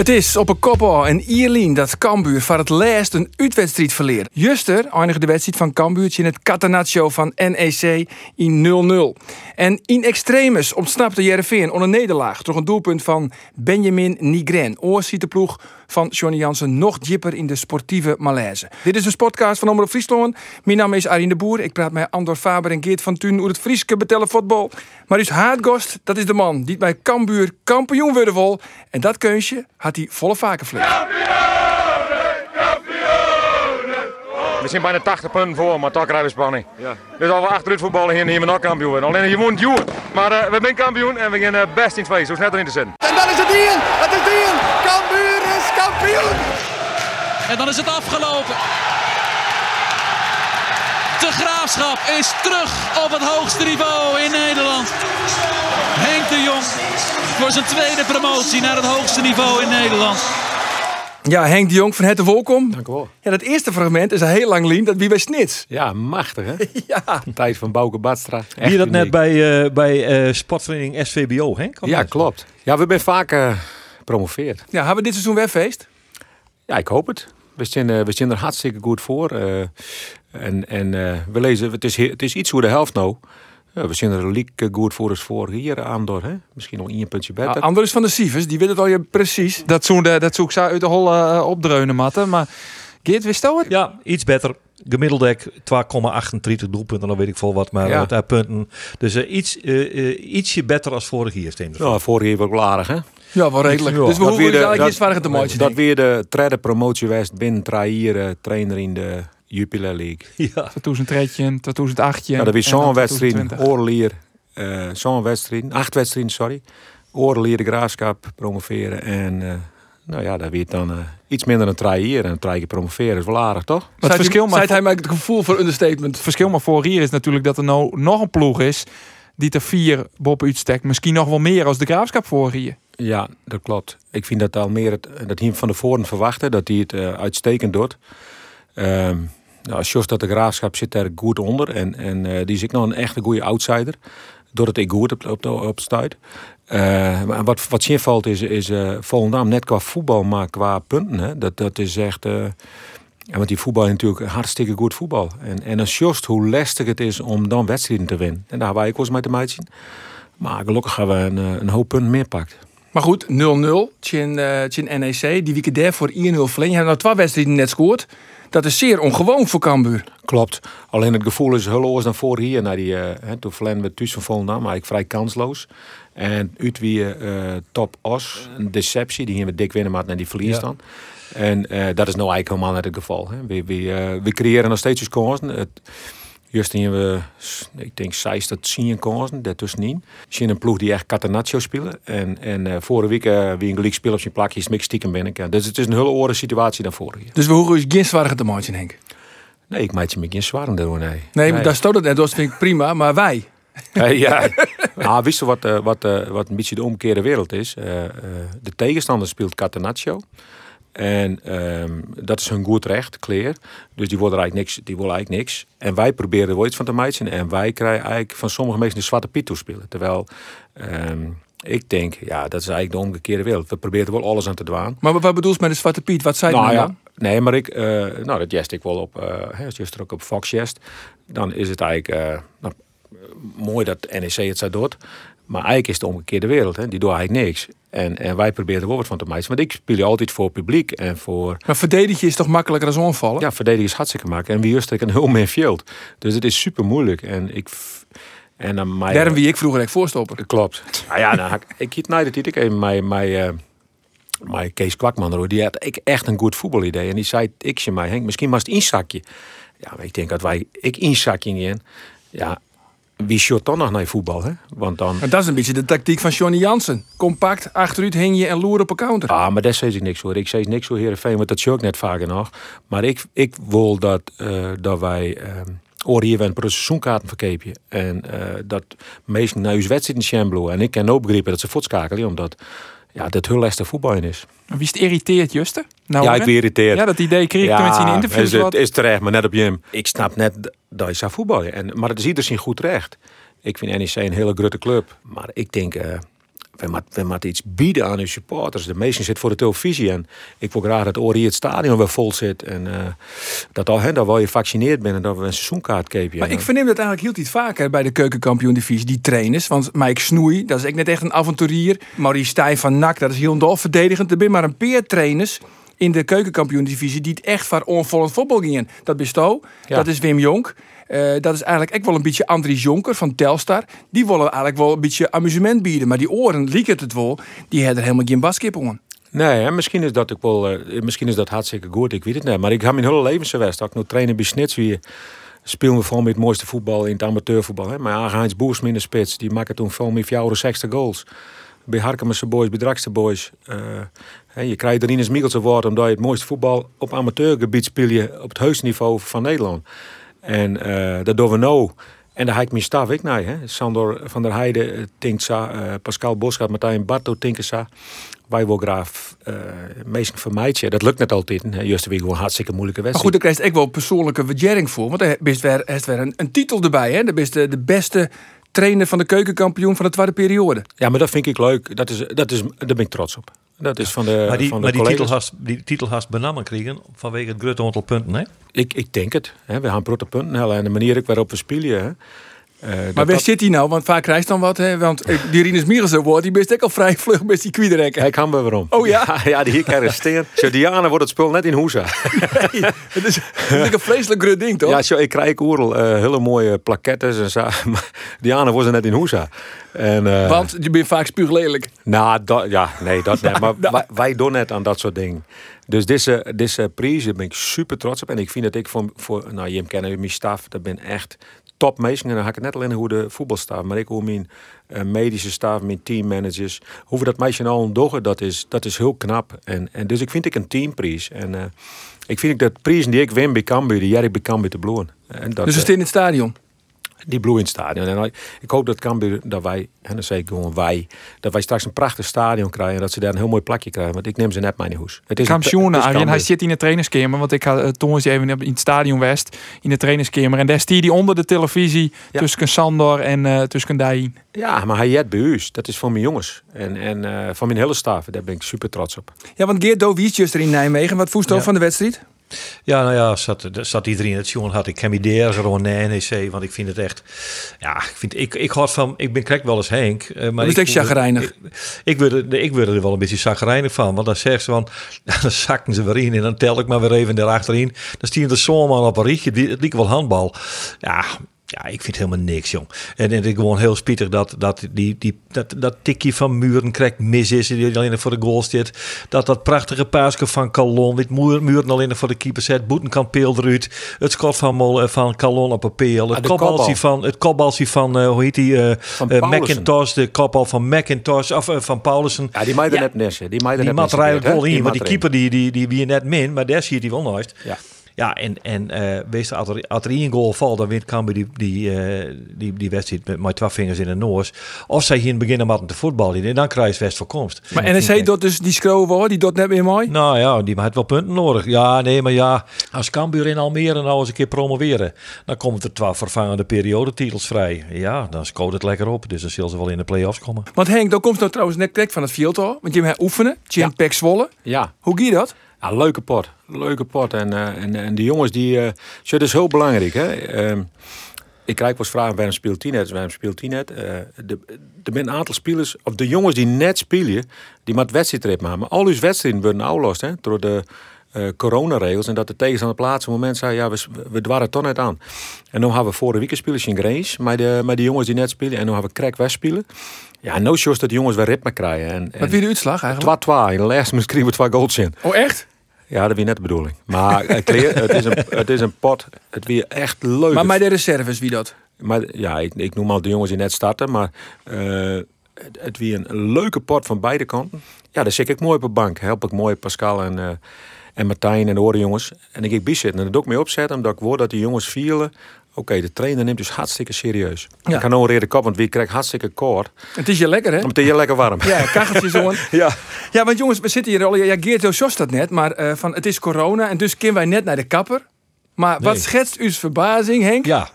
Het is op een koppel en Ierlien dat Cambuur voor het laatst een uitwedstrijd verleert. Juster eindigde de wedstrijd van Cambuurtje in het Catenaccio van NEC in 0-0. En in extremis ontsnapte Jereveen onder nederlaag door een doelpunt van Benjamin Nigren. Oorziet de ploeg van Johnny Jansen nog dieper in de sportieve malaise. Dit is de podcast van Omroep Friesland. Mijn naam is Arine de Boer. Ik praat met Andor Faber en Geert van Thun over het Frieske betellen voetbal. Maar dus Haatgost, dat is de man die bij Cambuur kampioen worden wil. En dat keunsje had hij volle vaker vlees. We zijn bijna 80 punten voor, maar toch krijgen we spanning. Dus als we achteruit voetballen hier, hier we nog kampioen. Alleen je moet duwen. Maar eh, we zijn kampioen en we gaan eh, best in feest. Zo snel erin te zitten. En dan is het hier! Het is hier! Kampioen! En dan is het afgelopen. De Graafschap is terug op het hoogste niveau in Nederland. Henk de Jong voor zijn tweede promotie naar het hoogste niveau in Nederland. Ja, Henk de Jong van Hette welkom. Dank u wel. Ja, dat eerste fragment is een heel lang lien. Dat wie bij Snits. Ja, machtig hè? Ja. Tijd van Bouke Badstra. Wie dat net bij, eh bij eh, sportvereniging SVBO, hè? Kan Ja, klopt. Ja, we zijn vaak eh, gepromoveerd. Ja, hebben we dit seizoen weer feest? Ja, ik hoop het. We zijn, eh, we zijn er hartstikke goed voor. eh, en en eh, we lezen, het is, he- het is iets hoe de helft nou. Ja, we zijn er liek goed voor als vorig jaar aan door. Hè? Misschien nog één puntje Ja, beter. Anders van de Sivers, die weet het al je precies. Dat zoek, dat zoek ze uit de hol opdreunen, matten. Maar Geert, wist je het? Ja, iets beter. Gemiddelde 2,38 doelpunten, dan weet ik vol wat, maar Ja. wat, punten. Dus iets, eh, eh, ietsje beter als vorig jaar, Steem. Nou, vorig jaar was wel aardig hè? Ja, wel redelijk. Ja. Dus we Dat hoeven weer dus de- eigenlijk dat- waren het een maatje. Dat weer de derde promotie was binnen Traïer, trainer in de Jupiler League. Ja. 2013, 2018. Ja, dat is zo'n wedstrijd, 2020. oorlier, eh zo'n wedstrijd, acht wedstrijden, sorry. Oorlier de graafschap promoveren en eh, nou ja, dat werd dan eh, iets minder dan drie jaar en keer promoveren is wel aardig, toch? Maar het verschil maar, Zijt hij mij het gevoel voor understatement. het verschil maar voor hier is natuurlijk dat er nou nog een ploeg is die er vier boven uitstekt. Misschien nog wel meer als de graafschap voor hier. Ja, dat klopt. Ik vind dat Almere het, dat hij van tevoren verwachten dat hij het eh, uitstekend doet. Ehm nou, dat de graafschap zit daar goed onder en, en eh, die is ik nog een echte goede outsider. Doordat ik goed op, op, stuit. Eh, maar wat, wat zin valt is, is Volendam net qua voetbal, maar qua punten. Hè, dat, dat is echt... want die voetbal is natuurlijk hartstikke goed voetbal. En, en als Jost hoe lastig het is om dan wedstrijden te winnen. En daar wij ook wel eens mee te zien. Maar gelukkig hebben we een, een hoop punten meer pakt. Maar goed, 0-0. Tjen, eh, tjen NEC. Die weken daarvoor 1-0 verlenging. Je hebt nou twee wedstrijden net scoort. Dat is zeer ongewoon voor Cambuur. Klopt. Alleen het gevoel is heel anders dan voor hier. Naar die, eh, hè, toen verleden we van Volendam, maar ik vrij kansloos. En uit wie eh, top os, een deceptie, die gingen we dik winnen, maar naar die verlies Ja. dan. En eh, dat is nou eigenlijk helemaal net het geval. Hè. We, we, we creëren nog steeds kansen. Het, Juist hebben we, ik denk, zes tot tien kansen, daartussenin. Je een ploeg die echt Catenaccio spelen. En, en eh, vorige week eh wie een gelijk speel op zijn plakje, is niks stiekem binnen. Dus het is een hele andere situatie dan vorig jaar. Dus we hoeven dus geen zwaarder te maken, Henk. Nee, ik maak je me geen zwaar doen, nee. Nee, maar daar stoot het net. Dat vind ik prima. Maar wij. Eh, ja. nou, wist je wat, eh, wat, eh, wat een beetje de omgekeerde wereld is? Eh, eh, de tegenstander speelt Catenaccio. En ehm, dat is hun goed recht, clear. Dus die worden eigenlijk niks. Die willen eigenlijk niks. En wij proberen er wel iets van te maken. En wij krijgen eigenlijk van sommige mensen de zwarte piet toespelen. Terwijl ehm, ik denk, ja, dat is eigenlijk de omgekeerde wereld. We proberen er wel alles aan te doen. Maar wat bedoel je met de Zwarte Piet? Wat zei je Nou nou ja, dan? nee, maar ik, eh, nou dat jest ik wel op, eh als je er ook op Fox jest, dan is het eigenlijk eh, nou, mooi dat NEC het zo doet. Maar eigenlijk is het de omgekeerde wereld, hè. die doet eigenlijk niks. En, en wij proberen er wel wat van te maken. Want ik speel altijd voor publiek en voor... Maar verdedigen is toch makkelijker dan onvallen? Ja, verdedigen is hartstikke maken. En wie juist een heel meer veld. Dus het is super moeilijk. En ik... En dan mij, Daarom wie ik vroeger echt voorstopper. Klopt. Nou ja, nou, ik hiet naar de titel. Ik even mijn, mijn, eh, mijn Kees Kwakman, hoor, die had ik echt een goed voetbalidee. En die zei, ik je mij, Henk, misschien was het inzakje. Ja, maar ik denk dat wij, ik inzakje in. Ja, wie shot dan nog naar voetbal, hè? Want dan... Maar dat is een beetje de tactiek van Johnny Jansen. Compact, achteruit hing je en loer op een counter. Ah, maar daar zei ik niks hoor. Ik zei niks voor Heerenveen, want dat zie ik net vaker nog. Maar ik, ik wil dat, eh, dat wij ehm, Oor hier een seizoenkaarten verkeepje. En uh, dat meesten naar uw wedstrijd in Chamblo. En ik kan ook begrijpen dat ze voetskakelen, omdat ja, dat heel lastig voetbal is. Wie is het irriteert, Juste? Nou, ja, ik ben irriteerd. Ja, dat idee kreeg ik ja, met zijn interviews. Is, het is terecht, maar net op je. Ik snap net dat je zou voetballen. En, maar het is ieder zien goed recht. Ik vind NEC een hele grote club. Maar ik denk, uh, we moeten iets bieden aan uw supporters. De meesten zitten voor de televisie. En ik wil graag dat Ori het stadion weer vol zit. En uh, dat al dat wel je gevaccineerd bent en dat we een seizoenkaart kepen. Maar ik verneem dat eigenlijk heel iets vaker bij de keukenkampioen divisie, die trainers. Want Mike Snoei, dat is ik net echt een avonturier. Maurice Stijn van NAC, dat is heel dol verdedigend. Er zijn maar een paar trainers in de keukenkampioen divisie die het echt voor onvollend voetbal gingen. Dat besto, ja. dat is Wim Jonk. Uh, dat is eigenlijk ook wel een beetje Andries Jonker van Telstar. Die willen eigenlijk wel een beetje amusement bieden. Maar die oren, lieken het wel, die hebben er helemaal geen baskip om. Nee, hè, misschien is dat ook wel, uh, misschien is dat hartstikke goed, ik weet het niet. Maar ik heb mijn hele leven geweest. Ik nu trainen bij Snits wie spelen we vooral met het mooiste voetbal in het amateurvoetbal. Hè. Maar Heinz Boers in de spits, die maakte toen veel jouw sexte goals. Bij Harkemse boys, bij Drakste boys. Uh, je krijgt erin een Mikkelse woord omdat je het mooiste voetbal op amateurgebied speel je op het heusniveau niveau van Nederland. En uh, dat doen we nou. En daar heb ik mijn staf ik naar. Hè. Sandor van der Heijden uh, tinkt sa, uh, Pascal Boschat, Martijn Barto tinken sa. Wij wil graag uh, meestal vermijden. Dat lukt net altijd. Juist weer gewoon hartstikke moeilijke wedstrijd. Maar goed, daar krijg ook wel persoonlijke waardering voor. Want er is weer, er weer een, een, titel erbij. Hè. Dat is de, de beste trainer van de keukenkampioen van de tweede periode. Ja, maar dat vind ik leuk. Dat is, dat is, daar ben ik trots op. Dat is van de Maar die, van de maar die collega's. titel hast, die titel hast benamen kregen vanwege het grote aantal punten, hè? Ik, ik denk het. Hè. We gaan grote punten halen. En de manier waarop we spelen. Hè. Uh, Maar dat- waar zit hij nou? Want vaak krijgt dan wat. Hè? Want eh, die Rinus Mierelse wordt, die best ook al vrij vlug met die kwiederekken. Kijk, gaan we waarom. Oh ja? Ja, die hier arresteerd. Zo, Diana wordt het spul net in Hoesa. Het is, het is een vreselijk groot ding, toch? Ja, zo, ik krijg oerl eh, hele mooie plakettes en zo. Maar Diana was er net in Hoesa. En, eh, Want je bent vaak spuuglelijk. Nou, dat, ja, nee, dat niet. Maar wij, wij doen net aan dat soort dingen. Dus deze, deze prijs, daar ben ik super trots op. En ik vind dat ik voor, voor nou, je kennen mijn staf, dat ben echt top. En dan ga ik het net alleen hoe de voetbalstaf, maar ik hoe mijn eh, medische staf, mijn teammanagers, hoe we dat meisje nou doen, dat is, dat is heel knap. En, en dus ik vind ik een teamprijs. En eh, ik vind ik dat prijzen die ik win bij Cambuur, die jij bij Cambuur te bloeien. En dat, Dus eh, staan in het stadion. Die bloei in het stadion. En ik- hoop dat Cambuur, dat wij, en dan zeg ik gewoon wij, dat wij straks een prachtig stadion krijgen. En dat ze daar een heel mooi plakje krijgen. Want ik neem ze net mijn hoes. Het is een- Kampioen, het is Arjen, hij zit in de trainerskamer. Want ik had uh, toen even in het stadion West in de trainerskamer. En daar stier hij onder de televisie Ja. tussen Sandor en eh tussen Dain. Ja, maar hij jet bij. Dat is voor mijn jongens. En, en eh, van mijn hele staf. Daar ben ik super trots op. Ja, want Geert Dovies is er in Nijmegen. Wat voest je Ja. van de wedstrijd? Ja, nou ja, zat, zat iedereen in het jongen had ik hem idee gewoon naar NEC, want ik vind het echt, ja, ik vind, ik, ik houd van, ik ben krijg wel eens Henk, eh, maar is ik, echt chagrijnig. Ik, ik, word er, ik word er wel een beetje chagrijnig van, want dan zegt ze van, dan zakken ze weer in en dan tel ik maar weer even daarachterin, dan stier de zomaar op een rietje, die- het liep wel handbal, ja. Ja, ik vind helemaal niks, jong. En, en ik gewoon heel spietig dat, dat, die, die, dat, dat tikje van Muren krijgt mis is. Die alleen voor de goal zit. Dat dat prachtige paasje van Calon. Dit Muren, alleen voor de keeper zet. Boetenkamp peel eruit. Het schot van, Mol, eh, van Calon op een peel. Het Ah, kopbalsie van, het kopbalsie van eh, hoe heet die? Van Paulussen. McIntosh. De kopbal van McIntosh. Of van Paulussen. Ja, die meiden Ja. net nessen. Die Die net mat nessen, wel in. Want die keeper die, die, die wie je net min. Maar daar zie je die wel nooit. Ja. Ja, en, en eh wees als er, als er één goal valt, dan wint Cambuur die, die, eh, die, die wedstrijd met, met twee vingers in de noos. Of zij hier in het begin maar te voetballen, en dan krijg je West voor komst. Maar NEC doet dus die scroll die doet net weer mooi. Nou ja, die heeft wel punten nodig. Ja, nee, maar ja, als Cambuur in Almere nou eens een keer promoveren, dan komt er twee vervangende periodetitels vrij. Ja, dan scoort het lekker op, dus dan zullen ze wel in de play-offs komen. Want Henk, dan komt nou trouwens net krek van het veld hoor. Want je hebt oefenen. Jim Ja. Pek Zwolle. Ja. Hoe ging dat? Ja, leuke pot. Leuke pot. En, eh, en, en die jongens, die... eh zo, dat is heel belangrijk, hè. Ehm, ik krijg wel eens vragen, waarom speelt hij net? Waarom speelt hij net? Eh, de- er zijn een aantal spelers, of de jongens die net spelen, die met wedstrijdtrip maken. Maar al uw wedstrijden worden afgelost, hè. Door de eh coronaregels. En dat de tegenstander op het moment zei, ja, we, we dwaren toch net aan. En dan hebben we vorige week spelers in Grace, maar de, maar die jongens die net spelen. En dan hebben we crack wegspelen. Ja, en nou shows dat de jongens weer ritme krijgen. En, Wat wie de uitslag eigenlijk? 2-2. In de laatste we twee goals in. Oh echt? Ja, dat is net de bedoeling. Maar het, is, een, het is een pot. Het weer echt leuk. Maar bij de reserves, wie dat? Maar ja, ik, ik noem al de jongens die net starten. Maar eh, het, het weer een leuke pot van beide kanten. Ja, daar zit ik mooi op de bank. Help ik mooi Pascal en, eh, en Martijn en de andere jongens. En ik ik zitten. En dat doe ik mee opzetten. Omdat ik hoor dat die jongens vielen. Oké, de trainer neemt dus hartstikke serieus. Ja. Ik ga nou de kop, want wie krijgt hartstikke koord. Het is je lekker, hè? Dan meteen je lekker warm. Ja, kacheltje zo. Ja. Ja, want jongens, we zitten hier al. Ja, Geert Jos dat net, maar eh, van het is corona en dus kunnen wij net naar de kapper. Maar wat schetst uw verbazing, Henk? Ja,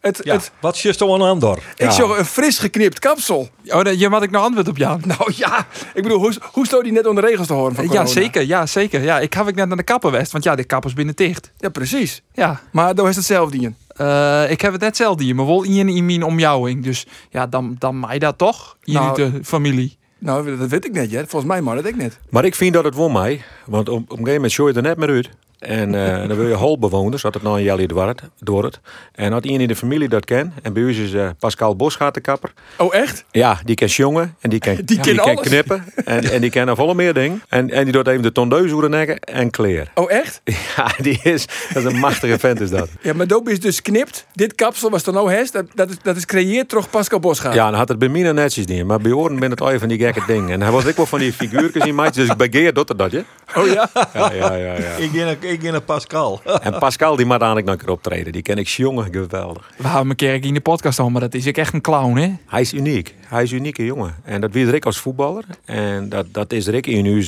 Het, ja. het, wat is je toch aan Andor? ik zag een fris geknipt kapsel. Oh, daar- je had ik nog antwoord op Jan. Nou ja, ik bedoel, hoe, hoe stond die net onder de regels te horen van corona? Ja, zeker. Ja, zeker. Ja, ik heb ik net naar de kapper west, want ja, de kappers binnen dicht. Ja, precies. Ja, Maar dan is hetzelfde in. Eh, ik heb het net zelf hier, maar wel in in mijn omjouwing. Dus ja, dan, dan mij dat toch, in Nou, de familie. Nou, dat weet ik net, ja. Volgens mij maar dat ik net. Maar ik vind dat het won mij. Want op, op een gegeven moment show je er net meer uit. En eh, dan wil je holbewoners, had het nou een jelly door het, door het. En had iemand in de familie dat ken. En bij ons is eh, Pascal Bosgaat de kapper. Oh, echt? Ja, die kan jongen en die kan, Die ken kan alles. knippen. En, en die kan nog volle meer dingen. En, en die doet even de tondeus hoe de nekken en kleer. Oh, echt? Ja, die is, dat is een machtige vent is dat. Ja, maar Doop is dus knipt. Dit kapsel was er nou hest. Dat, dat, is, dat is creëerd door Pascal Bosgaard. Ja, dan had het bij mij netjes niet. Maar bij Oren ben het al van die gekke dingen. En hij was ik wel van die figuurtjes in maatjes. Dus bij Geert doet er dat, je? Oh ja? Ja, ja, ja. ja. Ik een, ik ben een Pascal. En Pascal, die moet eigenlijk nog een keer optreden. Die ken ik jongen geweldig. We hebben een keer in de podcast al, maar dat is ik echt een clown, hè? Hij is uniek. Hij is een unieke jongen. En dat weet Rick als voetballer. En dat, dat is Rick in uw,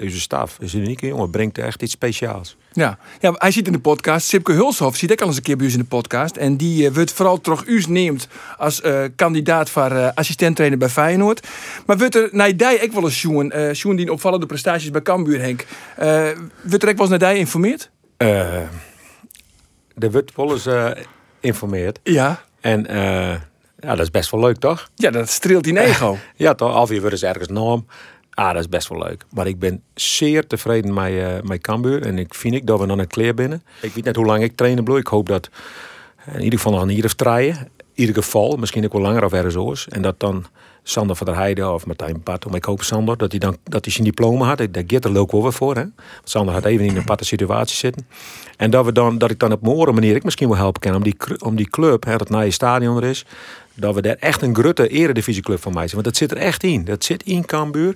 uw staf. Is een unieke jongen. Brengt echt iets speciaals. Ja. ja, hij zit in de podcast. Sipke Hulshoff zit ook al eens een keer bij in de podcast. En die eh, wordt vooral terug u neemt als eh, kandidaat voor eh assistent-trainer bij Feyenoord. Maar wordt er naar die ook wel eens Sjoen, Sjoen die opvallende prestaties bij Cambuur, Henk. wordt er ook wel eens naar die informeerd? Er wordt wel eens informeerd. Ja. En eh, ja, dat is best wel leuk, toch? Ja, dat streelt in ego. Ja, toch? Of je wordt ergens naam. Ah, dat is best wel leuk. Maar ik ben zeer tevreden met, eh met Cambuur. En ik vind ik dat we dan een kleer binnen. Ik weet net hoe lang ik trainen bloei. Ik hoop dat in ieder geval nog een hier of draaien. In ieder geval, misschien ook wel langer of ergens. En dat dan Sander van der Heijden of Martijn Pat, maar ik hoop Sander, dat hij dan dat hij zijn diploma had. Daar gaat er ook wel weer voor. Hè? Want Sander had even in een patte situatie zitten. En dat, we dan, dat ik dan op mijn oren manier ik misschien wel helpen kan om die, om die club, hè, dat naar je stadion er is, dat we daar echt een grutte eredivisieclub van mij zijn. Want dat zit er echt in. Dat zit in Cambuur.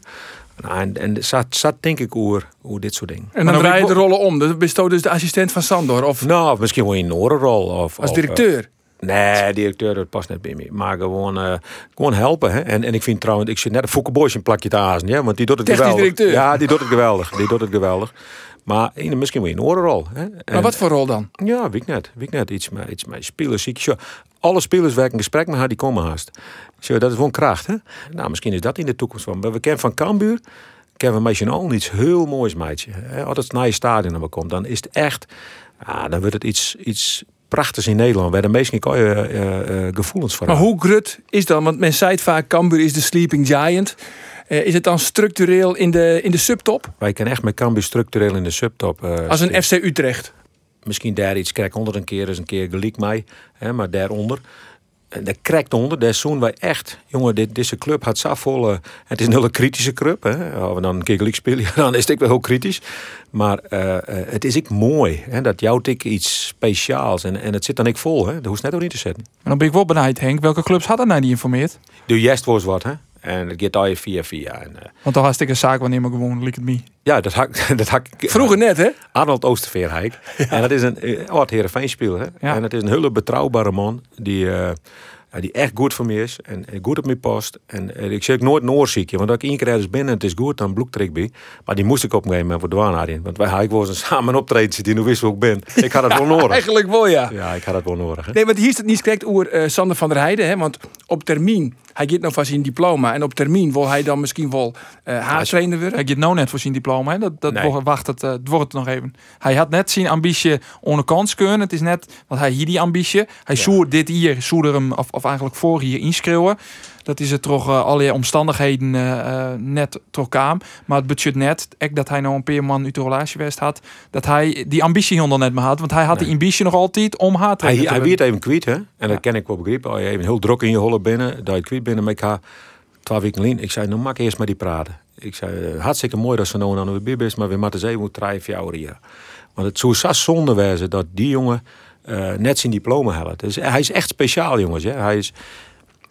Nou, en en zat, zat denk ik over, over dit soort dingen. En dan dan draai je de rollen om. Dan bist je dus de assistent van Sandor. Of Nou, of misschien wel in een orenrol. Of, als of, eh, directeur. Nee, directeur, dat past net bij me. Maar gewoon, eh, gewoon helpen. Hè? En, en ik vind trouwens, ik zit net een Fouke Boys een plakje te hazen. Ja? Want die doet het Technisch geweldig. directeur. Ja, die doet het geweldig. Die doet het geweldig. Maar in, misschien wel in een orenrol. Hè? maar wat voor rol dan? Ja, weet ik net. Weet ik net. Iets met, iets met spelers. ik zo. Alle spelers werken een gesprek met haar, die komen haast. Zo, dat is gewoon kracht. Hè? Nou, misschien is dat in de toekomst van. Maar we kennen van Cambuur, met z'n allen iets heel moois, meidje. Hè? Als het naar je stadion naar komt, dan is het echt... Ja, dan wordt het iets, iets prachtigs in Nederland. Waar de meesten kan je eh, eh, gevoelens voor Maar hoe grut is dat? Want men zei het vaak, Cambuur is de sleeping giant. Eh, is het dan structureel in de, in de subtop? Wij kennen echt met Cambuur structureel in de subtop. eh, Als een. FC Utrecht. misschien daar iets krijg onder een keer eens een keer gelijk mij, hè, maar daaronder. En daar krijgt onder, daar zoen wij echt. Jongen, dit, deze club had zo vol. eh, het is een hele kritische club. Hè. Als we dan een keer gelijk spelen, dan is het ook wel heel kritisch. Maar eh, eh, het is ik mooi. Hè, dat jouw tik iets speciaals. En, en het zit dan ik vol. Hè. Dat hoeft net ook niet te zetten. Maar dan ben ik wel benieuwd, Henk. Welke clubs hadden nou die informeerd? De jest was wat, hè. En het gaat al je via via. En, eh, Want dan een zaak wanneer maar gewoon, lik het me. ja, dat hak, dat hak Vroeger net, hè? Arnold Oosterveerhijk. En dat is een eh, oud Heerenveen speler. Hè? Ja. En het is een hele betrouwbare man die, eh, die echt goed voor me is en goed op me past. En ik zeg nooit een oorziekje, want als ik één keer ergens ben en het is goed, dan bloekt ik bij. Maar die moest ik op een gegeven moment voor douane in. Want wij hij was een samen optreden zitten, die nu wist hoe ik ben. Ik had het wel nodig. Eigenlijk wel, ja. Ja, ik had het wel nodig. Hè? Nee, want hier is het niet correct over Sander van der Heijden. Hè? Want op termijn, hij gaat nog van zijn diploma. En op termijn wil hij dan misschien wel eh haartrainer worden. Hij gaat nou net voor zijn diploma. Hè? Dat, dat Nee. wordt- wacht, het, eh, het wordt het nog even. Hij had net zijn ambitie onder kans kunnen. Het is net, want hij hier die ambitie. Hij zoer dit hier, zoer hem, of, of eigenlijk voor hier inschreeuwen. Dat is het toch uh, allerlei omstandigheden eh, eh, net toch kwam. Maar het budget net, ek dat hij nou een paar man uit de relatie had, dat hij die ambitie helemaal net meer had. Want hij had die ambitie nog altijd om haar Hij, te hij worden. weet even kwijt, hè? En dat ken ik wel begrijpen. Als je even heel druk in je holle binnen, dat je kwijt binnen met haar twee weken alleen. Ik zei, nou maak eerst maar die praten. Ik zei, eh, hartstikke mooi dat ze nou aan de bier is, maar we moeten eens even drie, vier jaar hier. Want het zou zo zonde wezen dat die jongen eh, net zijn diploma helpt. Dus hij is echt speciaal, jongens. Hè? Hij is,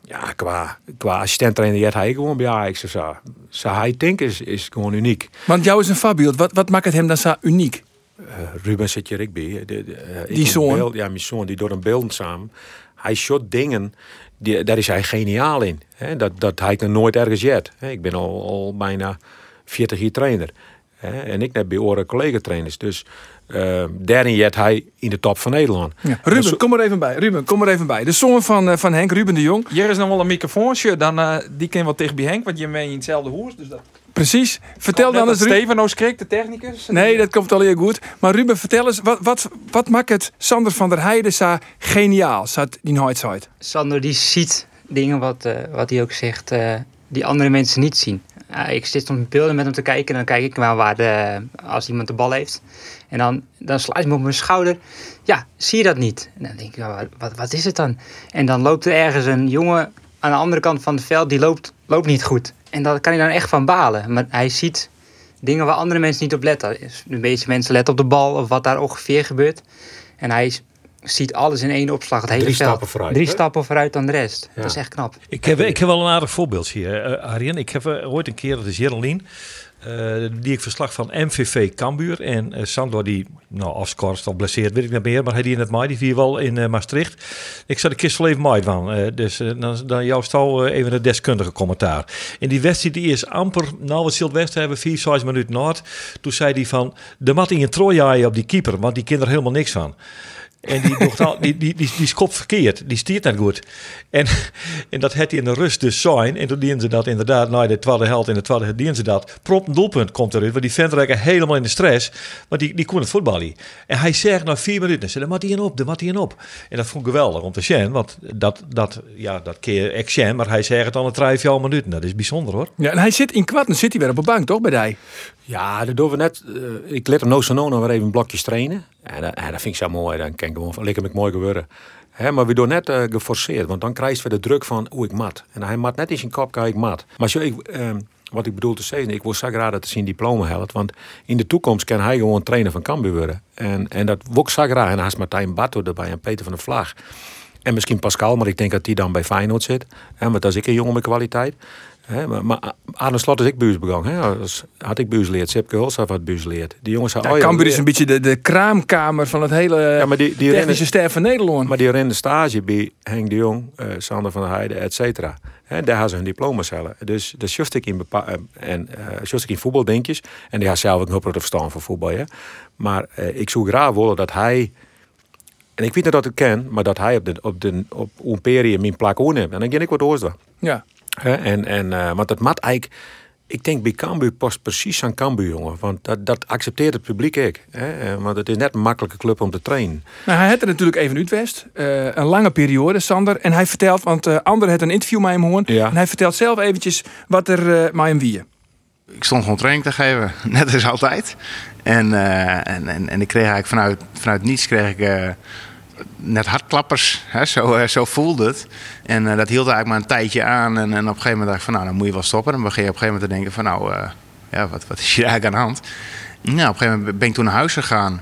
ja, qua, qua assistent trainer, jet hij gewoon bij Ajax of zo. Zo hij denkt is, is gewoon uniek. Want jou is een Fabio. Wat, wat maakt het hem dan zo uniek? Ruben zit hier ik bij. De, de, eh, Die zoon? beeld- ja, mijn zoon, die door een beeld samen. Hij shot dingen, die, daar is hij geniaal in. Dat, dat hij ik nog nooit ergens jet. Ik ben al, al bijna 40 jaar trainer. En ik net bij oren collega-trainers. Dus eh, daarin jet hij in de top van Nederland. Ja. Ruben, kom er even bij. Ruben, kom er even bij. De zoon van, eh, van Henk, Ruben de Jong. Hier is nog wel een microfoonsje, dan eh, die kan wat tegen bij Henk, want je bent in hetzelfde hoes. Dus dat Precies. Vertel dan eens, Ruben. Steven de technicus. Nee, dat komt al heel goed. Maar Ruben, vertel eens, wat, wat, wat maakt het Sander van der Heijden zo geniaal, zat die nooit? Sander die ziet dingen wat, eh, wat hij ook zegt, eh, die andere mensen niet zien. Ik zit soms beelden met hem te kijken en dan kijk ik maar waar de, als iemand de bal heeft. En dan, dan slaat hij me op mijn schouder. Ja, zie je dat niet? En dan denk ik, wat, wat, wat is het dan? En dan loopt er ergens een jongen aan de andere kant van het veld, die loopt, loopt niet goed. En daar kan hij dan echt van balen. Maar hij ziet dingen waar andere mensen niet op letten. De meeste mensen letten op de bal of wat daar ongeveer gebeurt. En hij ziet alles in één opslag, het hele Drie veld. stappen vooruit, Drie hè? stappen vooruit dan de rest. Ja. Dat is echt knap. Ik heb, ik heb wel een aardig voorbeeld hier, eh, Arjen. Ik heb eh, ooit een keer, dat is Jerelien, eh, die ik verslag van MVV Cambuur. En eh Sandor die, nou afscorst of blesseerd, weet ik niet meer. Maar hij die in het maai, die vier wel in eh, Maastricht. Ik zat de kist wel even maai van. eh, dus dan, dan jouw stal even een deskundige commentaar. En die wedstrijd die is amper, nou wat West hebben, vier, zes minuten noord. Toen zei hij van, de mat in je trooiaaien op die keeper, want die kinderen helemaal niks van. En die, docht al, die, die, die, die skopt verkeerd. Die stiert net goed. En, en dat had hij in de rust dus zijn. En toen dienen ze dat inderdaad, na de tweede helft in de tweede helft dienen ze dat. Prompt een doelpunt komt eruit. Want die vent raakte helemaal in de stress. Want die, die kon het voetballen. En hij zegt na vier minuten, ze, de mat in op, de mat in op. En dat vond ik geweldig om te zien. Want dat, dat, ja, dat keer ik zien, maar hij zegt het al een drie, vier minuten. Dat is bijzonder hoor. Ja, en hij zit in kwart, dan zit hij weer op de bank, toch, bij die? Ja, dat doen we net. eh, ik let hem no zo no nog weer even blokjes trainen. En dat, en dat vind ik zo mooi. Dan kan gewoon lekker met mooi gebeuren. Hè, maar we doen net eh, geforceerd, want dan krijg je de druk van hoe ik mat. En hij mat net in zijn kop, kan ik mat. Maar zo, ik, ehm, wat ik bedoel te zeggen, ik wil zo graag dat hij zijn diploma helpt. Want in de toekomst kan hij gewoon trainer van Cambuur worden. En, en dat wil ik. En dan is Martijn Barto erbij en Peter van der Vlag. En misschien Pascal, maar ik denk dat die dan bij Feyenoord zit. Hè, want dat is ik een jongen met kwaliteit. Hè, maar, maar Arne Slot is ik buurs begonnen. Hè. Had ik buurs leerd. Sipke Hulshoff had buurs leerd. Die jongens oh ja, Cambuur is een beetje de, de kraamkamer van het hele ja, maar die, die technische ster van Nederland. maar die rennen stage bij Henk de Jong, eh, Sander van der Heijden, et cetera. Hè, daar hebben ze hun diploma cellen. Dus dat just ik in, bepa- eh, en, eh just ik in voetbaldenkjes. En die had zelf ook een hoop verstand van voetbal. Hè. Maar eh, ik zou graag willen dat hij... En ik weet niet dat ik ken, maar dat hij op, de, op, de, op Imperium mijn plak neemt. En dan ga ik wat oors Ja. Hè, en, en, eh, want dat mat eigenlijk... Ik denk bij Cambuur past precies aan Cambuur, jongen. Want dat, dat accepteert het publiek ook. Hè? Eh, Want het is net een makkelijke club om te trainen. Nou, hij had er natuurlijk even Utrecht. eh een lange periode, Sander. En hij vertelt, want eh Ander had een interview met hem gehoord. Ja. En hij vertelt zelf eventjes wat er eh met hem wie. ik stond gewoon training te geven, net als altijd. En, eh, en, en, en ik kreeg eigenlijk vanuit, vanuit niets kreeg ik eh, net hartklappers. Hè? Zo, eh, zo voelde het. En eh, dat hield eigenlijk maar een tijdje aan. En, en op een gegeven moment dacht ik van nou, dan moet je wel stoppen. Dan begin je op een gegeven moment te denken van nou, eh, ja, wat, wat is hier eigenlijk aan de hand? Nou, op een gegeven moment ben ik toen naar huis gegaan.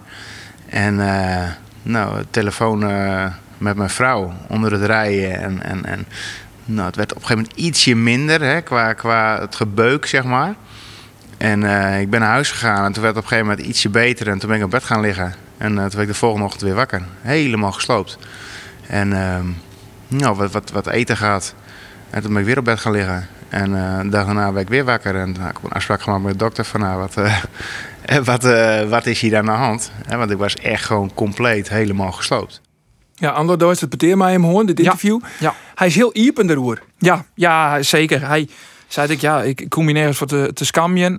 En nou, telefoon met mijn vrouw onder het rijden. En, en, en nou, het werd op een gegeven moment ietsje minder hè, qua, qua het gebeuk, zeg maar. En ik ben naar huis gegaan en toen werd het op een gegeven moment ietsje beter. En toen ben ik op bed gaan liggen. En eh, toen werd ik de volgende ochtend weer wakker. Helemaal gesloopt. En ehm, nou, wat, wat, wat eten gaat. En toen ben ik weer op bed gaan liggen. En eh, de dag daarna ben ik weer wakker. En heb ik een afspraak gemaakt met de dokter van nou, wat, eh, wat, eh, wat is hier aan de hand? Hè, want ik was echt gewoon compleet helemaal gesloopt. Ja, Ander Duits het met hem gehoord, dit interview. Ja. Hij is heel iepen erover. Ja, ja, zeker. Hij zei ik, ja, ik kom hier nergens voor te, te.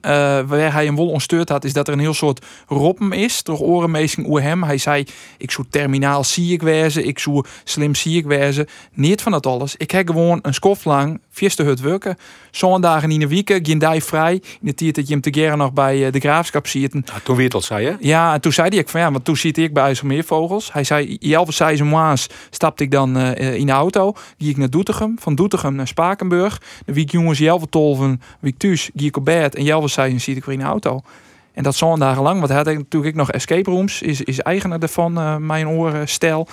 Eh, waar hij een wol onstuurd had, is dat er een heel soort roppen is. Door orenmeesting oer hem. Hij zei, ik zou terminaal zie ik wezen. Ik zou slim zie ik wezen. Niet van dat alles. Ik heb gewoon een skof lang vierste hut werken. Zondagen in de week, geen dag vrij. In de tijd dat je hem te geren nog bij eh, de graafschap ziet. En toen weer het al zei, hè? ja, en toen zei hij ik van ja, want toen zit ik bij IJsselmeervogels. Hij zei, Jelve zei zijn maas, stapte ik dan eh, in de auto. Die ik naar Doetinchem, van Doetinchem naar Spakenburg. De week jongens Jelve tolven, week thuis. En Jelve zei, zit ik weer in de auto. En dat zondagen lang, want hij had natuurlijk nog escape rooms. Is, is eigenaar daarvan, eh mijn oren stel.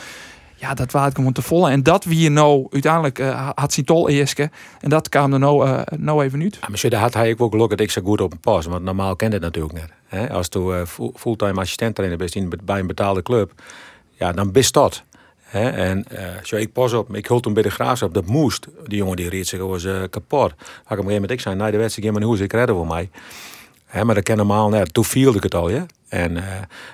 ja, dat het gewoon te volle. En dat wie je nou uiteindelijk eh, had zien tol. En dat kwam er nou, eh, nou even uit. Ja, daar had hij ook geluk dat ik zo goed op een pas. Want normaal kende het natuurlijk net. Als je uh, fulltime assistent trainer bent in, bij een betaalde club, ja, dan best dat. En uh, zo ik pas op, ik hield toen bij de graafschap, dat moest. Die jongen die reed zich was uh, kapot. Had ik op een gegeven moment, ik zei, nee, de wedstrijd, maar hoe ik redden voor mij. Hè, maar dat ken normaal net. Toen viel ik het al, ja. En uh,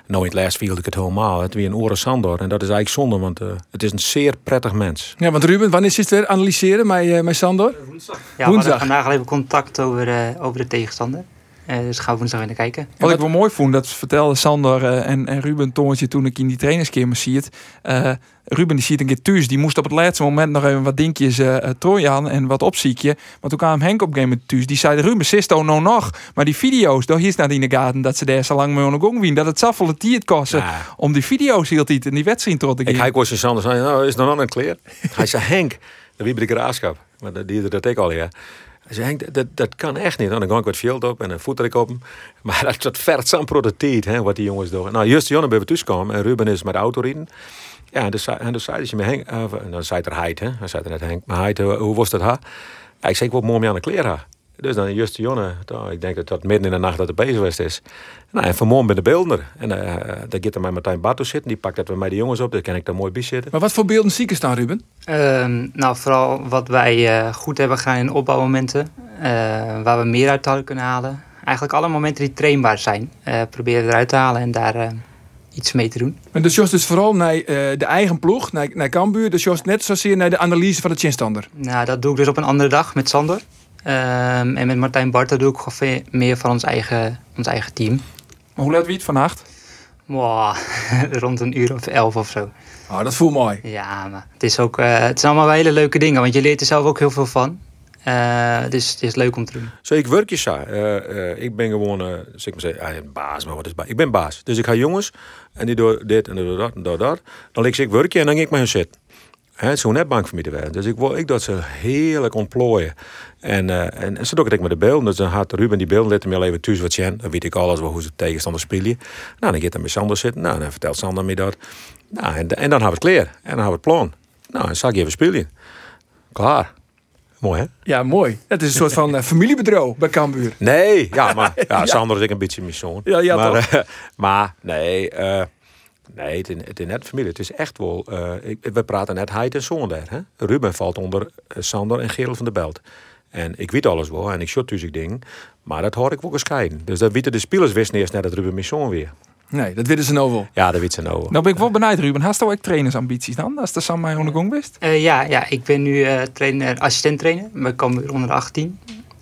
nou in het laatst viel ik het helemaal. Het weer een oren Sandor. En dat is eigenlijk zonde, want uh, het is een zeer prettig mens. Ja, want Ruben, wanneer zit het weer analyseren met, uh, met Sandor? Woensdag. Ja, Woensdag. we hadden vandaag al even contact over, over de tegenstander. Uh, dus gaan we woensdag even naar kijken. Wat ik wel mooi vond, dat vertelde Sander uh, en, en Ruben Toontje toen ik in die trainingskamer zie het. Uh, Ruben die ziet een keer thuis, die moest op het laatste moment nog even wat dingetjes uh, trooien en wat opziekje. Maar toen kwam Henk op een gegeven thuis, die zei Ruben, Sisto nou nog. Maar die video's, daar is naar in de gaten dat ze daar zo lang mee aan de wien. Dat het zoveel het tijd kosten ja. om die video's hield niet en die wedstrijd tot te. Ik ga was Sander zei, nou is nog een kleer. Hij zei Henk, de graafschap. Maar die dat ik al ja. Hij zei, dat, dat kan echt niet. Dan ga ik wat veld op en een voetdruk op. Maar dat, dat vergt zo'n prototiet, hè, wat die jongens doen. Nou, juist Jonne bij we thuis kwamen en Ruben is met de auto rijden. Ja, en dus zei ze me Henk, en dan zei er Heid, hè. Hij zei er net Henk, maar Heid, hoe was dat ha? Ik zei, ik wil mooi aan de kleren Dus dan juist Jonne, ik denk dat dat midden in de nacht dat de bezig is. Nou, en vanmorgen ben de beelder. En uh, daar gaat er met Martijn Bartos zitten. Die pakt dat we met de jongens op. Dan kan ik daar mooi bij zitten. Maar wat voor beelden zie ik staan, Ruben? Uh, nou, vooral wat wij uh, goed hebben gedaan in opbouwmomenten. Uh, waar we meer uit hadden kunnen halen. Eigenlijk alle momenten die trainbaar zijn. proberen we eruit te halen en daar iets mee te doen. En dus Jos dus vooral naar de eigen ploeg, naar, naar Cambuur. Dus Jos net zozeer naar de analyse van de chinstander. Nou, dat doe ik dus op een andere dag met Sander. Um, en met Martijn Bartel doe ik gewoon meer van ons eigen, ons eigen team. Maar hoe laat wie het vannacht? Wow, rond een uur of elf of zo. Oh, dat voelt mooi. Ja, maar het is ook uh, het zijn allemaal wel hele leuke dingen, want je leert er zelf ook heel veel van. Uh, dus het is leuk om te doen. Zo, ik werk je. Uh, ik ben gewoon, zeg ik maar zeggen, baas, maar wat is baas? Ik ben baas. Dus ik ga jongens, en die door dit en door dat en door dat. Dan leg ik werk je en dan ging ik met hun zitten. Het is net bang voor mij te werden. Dus ik wil ik dat ze heerlijk ontplooien. En, uh, en, en zo ik met de beelden. Dus dan had Ruben die beelden, let hem even thuis wat zien. Dan weet ik alles wel hoe ze tegenstander spelen. Nou, dan gaat hij met Sander zitten. Nou, dan vertelt Sander me dat. Nou, en, en dan hebben we het klaar. En dan hebben we het plan. Nou, en zag je even spelen. Klaar. Mooi, hè? Ja, mooi. Het is een soort van uh, familiebedrijf bij Cambuur. Nee, ja, maar ja. Sander is ik een beetje mijn zoon. Ja, ja, maar, uh, maar nee, Nee, het is, het is net familie. Het is echt wel. Uh, we praten net Heid en Zoon daar. Hè? Ruben valt onder Sander en Gerel van der Belt. En ik weet alles wel en ik shot dus ik ding. Maar dat hoor ik wel gescheiden. Dus dat weten de spelers wisten eerst net dat Ruben mijn zoon weer. Nee, dat weten ze nou wel. Ja, dat weten ze nou wel. Nou ben ik wel benieuwd, Ruben. Hast je ook trainersambities dan? Als de Sam mij de gang bent? Uh, ja, ja, ik ben nu uh, trainer, assistent trainer. We komen onder de 18.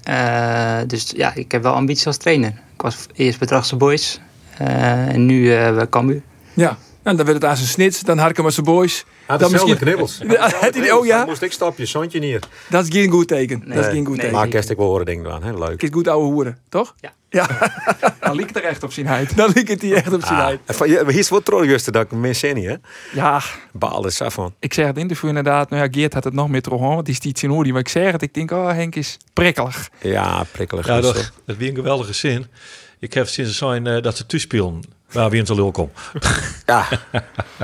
Uh, dus ja, ik heb wel ambities als trainer. Ik was eerst bij Drachtse Boys. en nu bij Cambuur. Ja, en dan werd het aan zijn snits, dan harken we zijn boys. Ja, dan misschien knibbels. Ja, oh ja. Dan moest ik stapje, zondje neer. Dat is geen goed teken. Nee. Dat is geen goed teken. Maar kerst ik wel horen dingen aan, hè? leuk. Het is goed ouwe hoeren, toch? Ja. Ja. dan liep het er echt op zijn heid. Dan liep het hier echt op zijn ah. heid. Hier is wat trots dat ik meer zin hè? Ja. Baal is van. Ik zeg het interview inderdaad. Nou ja, Geert had het nog meer terug, want die is iets in orde. Maar ik zeg het, ik denk, oh Henk is prikkelig. Ja, prikkelig. Ja, toch. Dat is weer een geweldige zin. Ik heb sinds zijn uh, dat ze toespelen waar wie in zijn lul komt. Ja,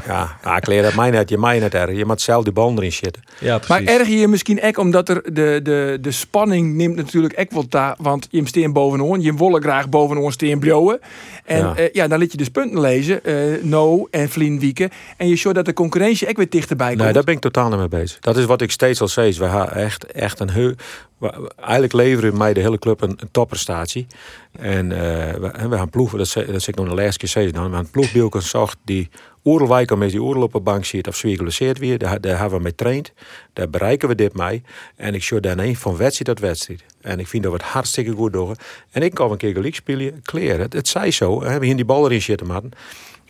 ja. ja ik leer dat mij net, je mij net erg. Je moet zelf die bal erin zitten. Ja, maar erg je misschien ook omdat er de, de, de spanning neemt natuurlijk ook wel daar. Want je steen bovenaan, je willen graag bovenaan steen blowen. En ja. Uh, ja, dan liet je dus punten lezen, uh, No en Vlien Wieken. En je ziet dat de concurrentie ook weer dichterbij komt. Nee, daar ben ik totaal niet mee bezig. Dat is wat ik steeds al zei. We hebben echt, echt een heel... Eigenlijk leveren mij de hele club een, een topprestatie. En uh, we, we gaan ploegen, dat, dat zeg ik nog de laatste keer steeds dan. We gaan ploegbeelken zocht die oerelwijk om die oerel op de bank ziet of zwiegeleerd weer. Daar, daar hebben we mee traind. Daar bereiken we dit mee. En ik zie daarna van wedstrijd tot wedstrijd. En ik vind dat we het hartstikke goed doen. En ik kan een keer gelijk spelen, kleren. Het, het zij zo. We hebben hier die bal erin zitten, man.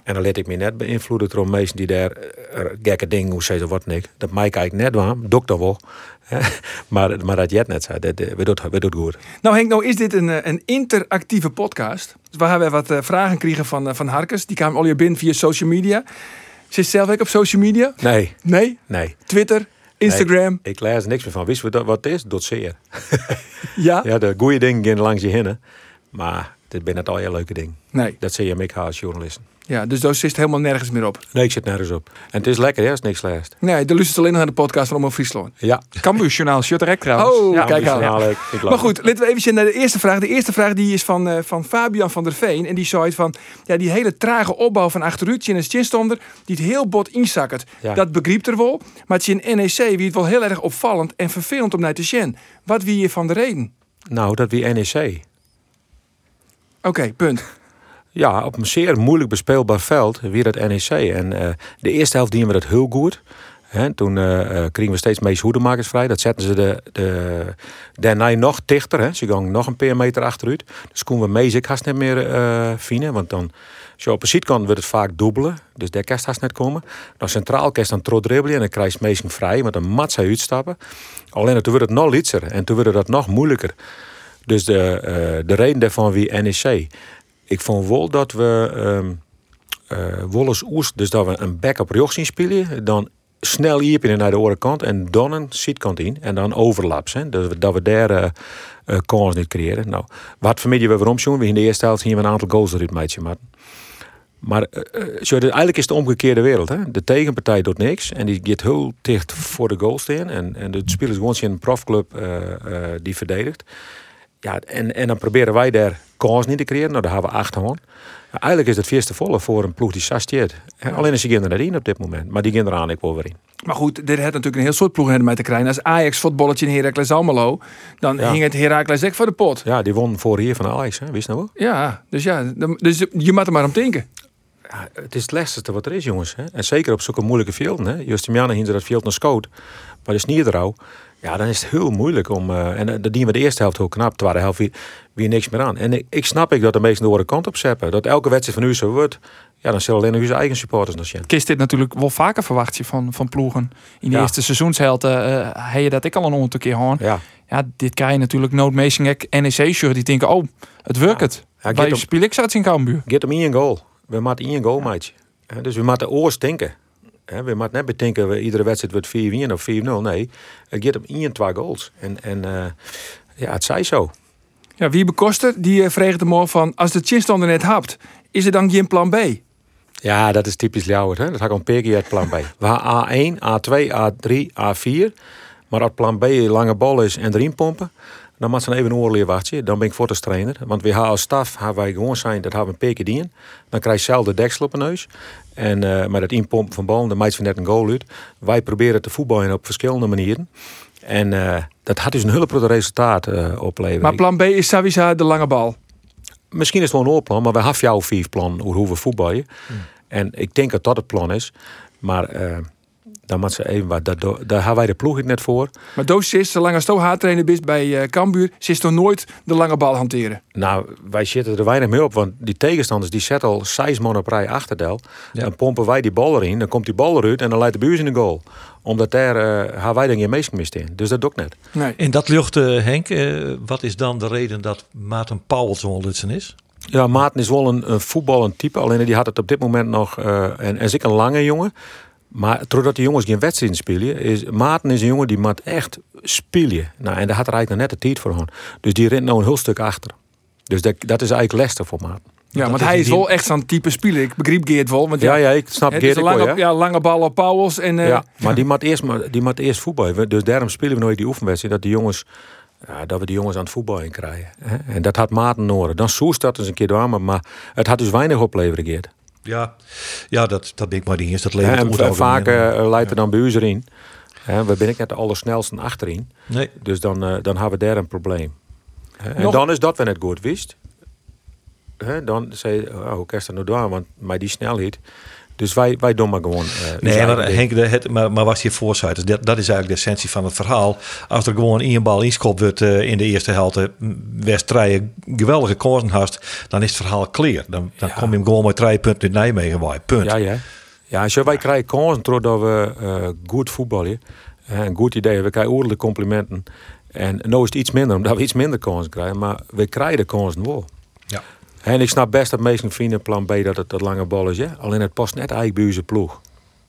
En dan let ik me net beïnvloeden door mensen die daar uh, gekke dingen, hoe ze wat niet. Dat mij kijk net waar, dokter wel. maar, maar dat jet net zei, dat, we doen we doen goed. Nou Henk, nou is dit een, een interactieve podcast. Dus we hebben wat vragen gekregen van, van Harkes. Die kwamen al hier binnen via social media. Zit zelf ook op social media? Nee. Nee? Nee. Twitter? Instagram? Nee, ik lees er niks meer van. Wist je wat het is? Dat zeer. ja? Ja, de goede dingen gaan langs je hinnen. Maar dit ben net al je leuke ding. Nee. Dat zie je met als journalisten. Ja, dus daar zit helemaal nergens meer op. Nee, ik zit nergens op. En het is lekker, hè? Is niks slecht. Nee, de luistert alleen nog naar de podcast van Omroep Friesland. Ja. Cambuurjournaal, shirt direct trouwens. Oh, Ja, kijk aan. Ja. Maar goed, laten we even naar de eerste vraag. De eerste vraag die is van, eh, van Fabian van der Veen. En die zei van, ja, die hele trage opbouw van achteruit in een chinstonder, die het heel bot inzakkert. Ja. Dat begreep er wel. Maar het is in NEC wie het wel heel erg opvallend en vervelend om naar te zien. Wat wie je van de reden? Nou, dat wie NEC. Oké, punt. Ja, op een zeer moeilijk bespeelbaar veld weer dat NEC. En eh, de eerste helft dienen we dat heel goed. Toen eh, kregen we steeds meest hoedemakers vrij. Dat zetten ze de, de, nog dichter. Ze gaan nog een paar meter achteruit. Dus konden we meest ik haast niet meer eh vinden. Want dan, als je op de zijkant wordt het vaak dubbelen. Dus daar kan haast net komen. Dan centraal kan je dan trot dribbelen. En dan krijg je vrij. Want dan mat zij uitstappen. Alleen toen wordt het nog litser. En toen wordt het nog moeilijker. Dus de, de reden daarvan wie NEC. Ik vond wel dat we ehm eh Wolles dus dat we een back op rechts zien spelen, dan snel hier naar de andere kant en dan een zijkant in en dan overlaps. Hè? Dat, we, dat we daar kans niet creëren. Nou, wat vanmiddag we waarom zien we in de eerste helft zien we een aantal goals eruit meidje maar. Maar zo, de- eigenlijk is het de omgekeerde wereld. Hè? De tegenpartij doet niks en die gaat heel dicht voor de goal staan. En, en de spelers gewoon een profclub die verdedigt. Ja, en, en dan proberen wij daar kans niet te creëren. Nou, daar hebben we acht gewoon. Ja, eigenlijk is het eerste volle voor een ploeg die sasteert. Alleen is ze gaan er in op dit moment. Maar die gaan eraan ik wel weer in. Maar goed, dit had natuurlijk een heel soort ploegen mee te krijgen. Als Ajax voetballetje in Heracles Almelo, dan Ja. hing het Heracles echt voor de pot. Ja, die won voor hier van Ajax, hè? wist je nou wel? Ja, dus ja, dus je moet er maar om denken. Ja, het is het lastigste wat er is, jongens. Hè? En zeker op zulke moeilijke velden. Hè? Justiniane hing dat veld naar Scoot. Maar de Snierderau, ja, dan is het heel moeilijk om... eh, en eh, dat dienen we de eerste helft heel knap. De tweede helft weer, weer niks meer aan. En ik, ik snap ik dat de meesten de andere kant op zeppen. Dat elke wedstrijd van u zo wordt... Ja, dan zullen alleen nog uw eigen supporters nog zien. Kist dit natuurlijk wel vaker verwacht je van, van ploegen. In de Ja. eerste seizoenshelte eh heb je dat ik al een honderd keer hoor. Ja. Ja, dit krijg je natuurlijk noodmeesting NEC-shirt. Die denken, oh, het werkt het. Ja, Bij speel ik zat in Cambuur. Get hem in een goal. We moeten in een goal, maatje. Hè, Dus we moeten oors denken. Hè, We moeten net bedenken, we iedere wedstrijd wordt 4-1 of 4-0. Nee, het gaat in en twee goals. En, en eh, ja, het zij zo. Ja, wie bekoster, die uh, vreegt hem morgen van, als de chinstander net hapt, is er dan geen plan B? Ja, dat is typisch Ljouwert. Hè? Dat ga ik een het plan B. We gaan A1, A2, A3, A4. Maar als plan B een lange bal is en erin pompen... dan moet ze even een oorleer wachten. Dan ben ik voor als trainer. Want we hebben als staf hebben wij gewoon zijn, dat hebben we een in. Dan krijg je zelf de deksel op een neus. En uh, met het inpompen van ballen, dan maakt ze net een goal uit. Wij proberen te voetballen op verschillende manieren. En uh, dat had dus een grote resultaat uh, opleveren. Maar plan B is sowieso de lange bal. Misschien is het wel een oorplan, maar we hebben jouw vier plan hoe we voetballen. Hmm. En ik denk dat dat het plan is. Maar dan moet ze even wat. Daar, daar hebben wij de ploeg net voor. Maar Doos is, zolang als je haattrainer bent bij uh, Cambuur, is toch nooit de lange bal hanteren? Nou, wij zitten er weinig mee op. Want die tegenstanders die zetten al zes man op rij achterdel. Ja. Dan pompen wij die bal erin. Dan komt die bal eruit en dan leidt de buurs in de goal. Omdat daar uh, wij dan geen meest gemist in. Dus dat doe ik net. Nee. In dat lucht, uh, Henk, wat is dan de reden dat Maarten Pauwel zo'n Lutsen is? Ja, Maarten is wel een, een voetballend type. Alleen die had het op dit moment nog. Uh, en, en zeker een lange jongen. Maar doordat die jongens geen wedstrijd spelen, is Maarten is een jongen die moet echt spelen. Nou, en daar had er eigenlijk nog net de tijd voor aan. Dus die rent nou een heel stuk achter. Dus dat, dat is eigenlijk lastig voor Maarten. Ja, want hij is wel echt zo'n type speler. Ik begreep Geert wel. Want ja, ja, ik snap Geert is lange, wel, ja. ja, lange bal op Pauwels. En, uh, ja, maar die moet eerst, die moet eerst voetballen. Dus daarom spelen we nooit die oefenwedstrijd. Dat die jongens ja, dat we die jongens aan het voetballen krijgen. Hè? En dat had Maarten nodig. Dan soest dat eens een keer door, maar het had dus weinig opleveren, Geert. Ja, ja dat, dat ben ik maar die eerste. Dat levert en vaak uh, leidt er dan bij u erin. Hè, we ben ik net de allersnelste achterin. Nee. Dus dan, uh, dan hebben we daar een probleem. Hè? En Nog... dan is dat we net goed wist. Hè? Dan zei je, oh, dat nou doen? Want met die snelheid. Dus wij, wij doen maar gewoon. Uh, nee, maar, Henk, het, maar, maar was je voorzitter? Dat, dat is eigenlijk de essentie van het verhaal. Als er gewoon één bal inskopt wordt uh, in de eerste helft, wedstrijden geweldige kansen hast, dan is het verhaal clear. Dan, dan ja. kom je hem gewoon met drie punten in Nijmegen bij. Punt. Ja, ja. Ja, als wij krijgen kansen doordat we uh, goed voetballen, een goed idee, we krijgen ordelijke complimenten. En nu is het iets minder, omdat we iets minder kansen krijgen, maar we krijgen de kansen wel. Ja. En ik snap best dat meesten vinden plan B dat het dat lange bal is. Ja? Alleen het past net eigenlijk bij onze ploeg.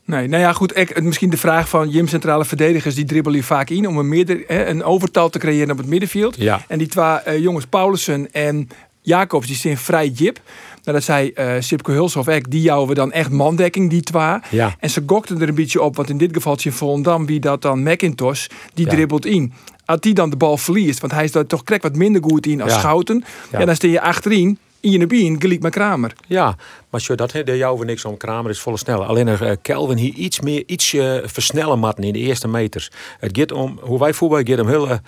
Nee, nou ja, goed. Ik, misschien de vraag van Jim centrale verdedigers, die dribbelen vaak in om een, hè, een overtal te creëren op het middenveld. Ja. En die twee uh, jongens, Paulussen en Jacobs, die zijn vrij jip. Nou, dat zei eh Sipke Hulshoff ook, die jouwen we dan echt mandekking, die twa. Ja. En ze gokten er een beetje op, want in dit geval in Volendam, wie dat dan McIntosh, die Ja. dribbelt in. Als die dan de bal verliest, want hij is daar toch krek wat minder goed in als. Schouten. Ja. Ja. dan sta je achterin, in je bien, gelijk met Kramer. Ja, maar dat de jou niks om. Kramer is volle sneller. Alleen eh, Kelvin hier iets meer iets eh, versnellen matten in de eerste meters. Het gaat om hoe wij voetballen, het gaat om hele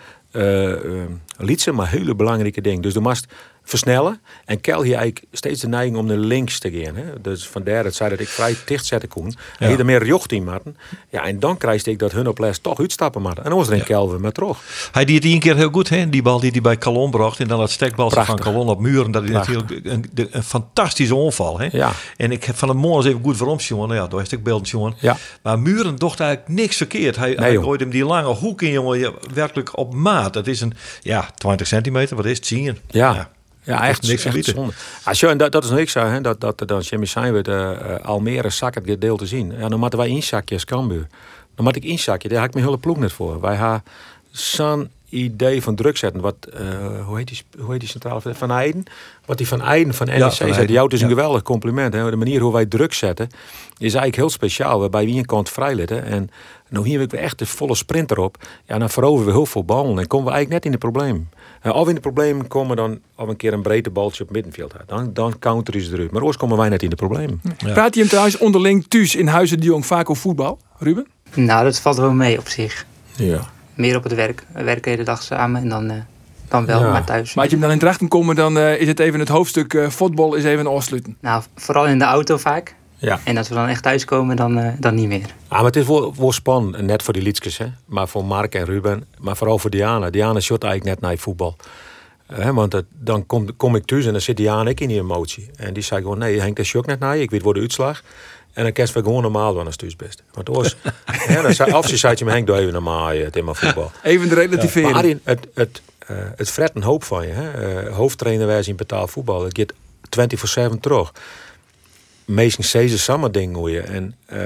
lietse, maar hele belangrijke ding. Dus de mast versnellen en Kel hier eigenlijk steeds de neiging om naar links te gaan. Hè? Dus vandaar dat zij dat ik vrij dicht zetten kon. En hier er meer jocht in matten. Ja, en dan krijg ik dat hun op les toch uitstappen matten. En dan was er een Kelvin met terug. Hij deed het één keer heel goed, hè? die bal die hij bij Calon bracht. En dan dat stekbal van. Calon op muren. Dat is natuurlijk een, de- een fantastische onval. Hè? Ja. En ik heb van hem morgen even goed waarom, jongen. Nou ja, daar is ik beeld, jongen. Ja. Maar Muren docht eigenlijk niks verkeerd. Hij, hij joh. gooit hem die lange hoek in, jongen. Ja, werkelijk op maat. Dat is een, ja, 20 centimeter. Wat is het? 10. Ja. Ja, echt niks echt zonde. Als je, en dat, dat is niks zo, hè, dat, dat dan Jimmy we uh, Almere zak het gedeel te zien. Ja, dan moeten wij inzakje als Cambuur. Dan moet ik inzakje, daar heb ik mijn hele ploeg net voor. Wij hebben zo'n idee van druk zetten. Wat, eh, hoe, heet die, hoe heet die centrale van Eiden? Wat die van Eiden van NEC Van zei. Eijden, Jou is een ja. geweldig compliment. Hè. De manier hoe wij druk zetten is eigenlijk heel speciaal. Waarbij we een kant vrij letten. En nou hier hebben we echt de volle sprint erop. Ja, dan veroveren we heel veel ballen. En komen we eigenlijk net in de problemen. Uh, of in de problemen komen dan of een keer een breedte baltje op middenveld uit. Dan, dan counter is het eruit. Maar oors komen wij net in de problemen. Praat je hem thuis onderling thuis in Huizen de Jong vaak over voetbal, Ruben? Nou, dat valt wel mee op zich. Ja. Meer op het werk. We werken de hele dag samen en dan, eh, dan wel, Ja. maar thuis. Maar als je hem dan in Drachten komen, dan eh, is het even het hoofdstuk eh, voetbal is even afsluiten. Nou, vooral in de auto vaak. Ja. En als we dan echt thuiskomen, dan, eh, dan niet meer. Ah, maar het is wel, wel spannend. Net voor die liedjes, hè. Maar voor Mark en Ruben. Maar vooral voor Diana. Diana shot eigenlijk net naar voetbal. Hè, want het, dan kom, kom ik thuis en dan zit Diana ik in die emotie. En die zei gewoon, nee Henk, dat ook net naar je. Ik weet voor de uitslag. En dan kerst we gewoon normaal doen als thuis best. Want oors, hè, dan zei, of ze zei je me Henk, doe even normaal je, het in mijn voetbal. Even de. Maar Arjen, het, het, eh, het fret een hoop van je. Hè? Eh, hoofdtrainer wij in betaald voetbal. Het gaat 24-7 terug. Meestal ze samen dingen hoe je. En eh,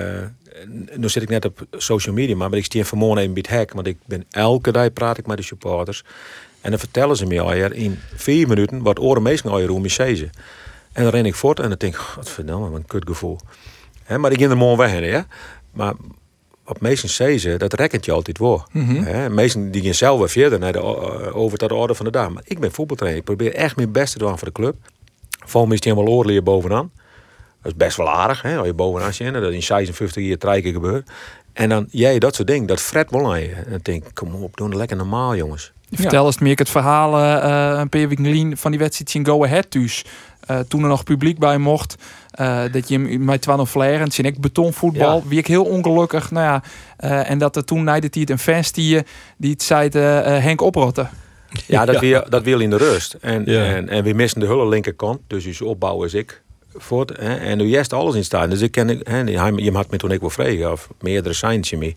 nu zit ik net op social media, maar ik stie vanmorgen even bij het hek. Want ik ben elke dag praat ik met de supporters. En dan vertellen ze me alweer in vier minuten wat oren meestal alweer hoe me zeggen. En dan ren ik voort en dan denk ik, wat verdamme, wat een kutgevoel. Hè, maar ik ging er morgen weg, hè. Maar wat meesten zeggen, dat rekent je altijd voor. Hè, meesten die gaan zelf weer verder naar de, eh, over tot de orde van de dag. Maar ik ben voetbaltrainer. Ik probeer echt mijn best te doen voor de club. Volgens mij is die helemaal oorlog bovenaan. Dat is best wel aardig, hè, als je bovenaan zit. Dat in 56 jaar drie keer gebeurt. En dan jij dat soort dingen, dat fret wel aan je. En dan denk ik, kom op, doe het lekker normaal, jongens. Vertel eens meer het verhaal eh, een paar weken van die wedstrijd in Go Ahead. Eh, toen er nog publiek bij mocht. Eh, dat je hem met Twan Flair en zijn ik betonvoetbal. Ja. Wie ik heel ongelukkig. Nou ja, eh, en dat er toen na de tijd een fan die, die het zei eh, Henk oprotten. Ja, dat, Ja. Wil, dat wil in de rust. En, Ja. en, en we missen de hele linkerkant. Dus dus opbouwen is ik voort. Hè, en nu juist alles in staan. Dus ik ken, hè, je had me toen ik wel vregen. Of meerdere signs je me.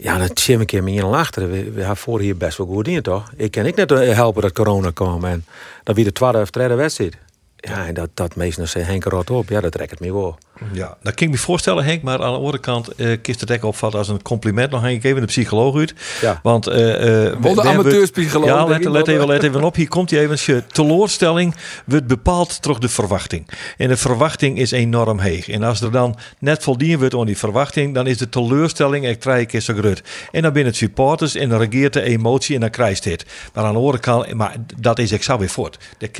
Ja, dan zie ik een keer me in achter. We, we hebben voor hier best wel goed in, toch? Ik kan ik net eh, helpen dat corona kwam. En dan wie de tweede of derde wedstrijd. Ja, en dat, dat meestal zei Henk rot op. Ja, dat trekt het me wel. Ja, dat kan ik me voorstellen, Henk. Maar aan de andere kant eh kist het ook opvatten als een compliment. Nog Henk, even de psycholoog uit. Ja. Want Wel de amateurspsycholoog, Ja, let, ik even, let even op. Hier komt hij even. Je teleurstelling wordt bepaald door de verwachting. En de verwachting is enorm heeg. En als er dan net voldien wordt aan die verwachting, dan is de teleurstelling echt drie keer zo groot. En dan binnen het supporters en dan regeert de emotie en dan krijgt dit. Maar aan de andere kant, maar dat is ik zo weer voort.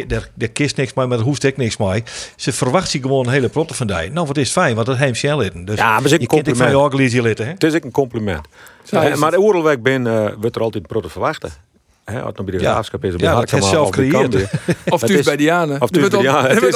Er, er kist niks maar er hoeft ook niks mee. Ze verwacht zich gewoon een hele protte van die. Nou, wat is fijn, want dat heeft ze litten. Dus Ja, maar is ook je van compliment. litten, hè? Het is ook een compliment. Eh, maar de oerleweg ben, eh wordt er altijd protte verwachten. Hè, als het is. Ja, dat zelf of bij Diana. Of thuis bij Diana. Het is-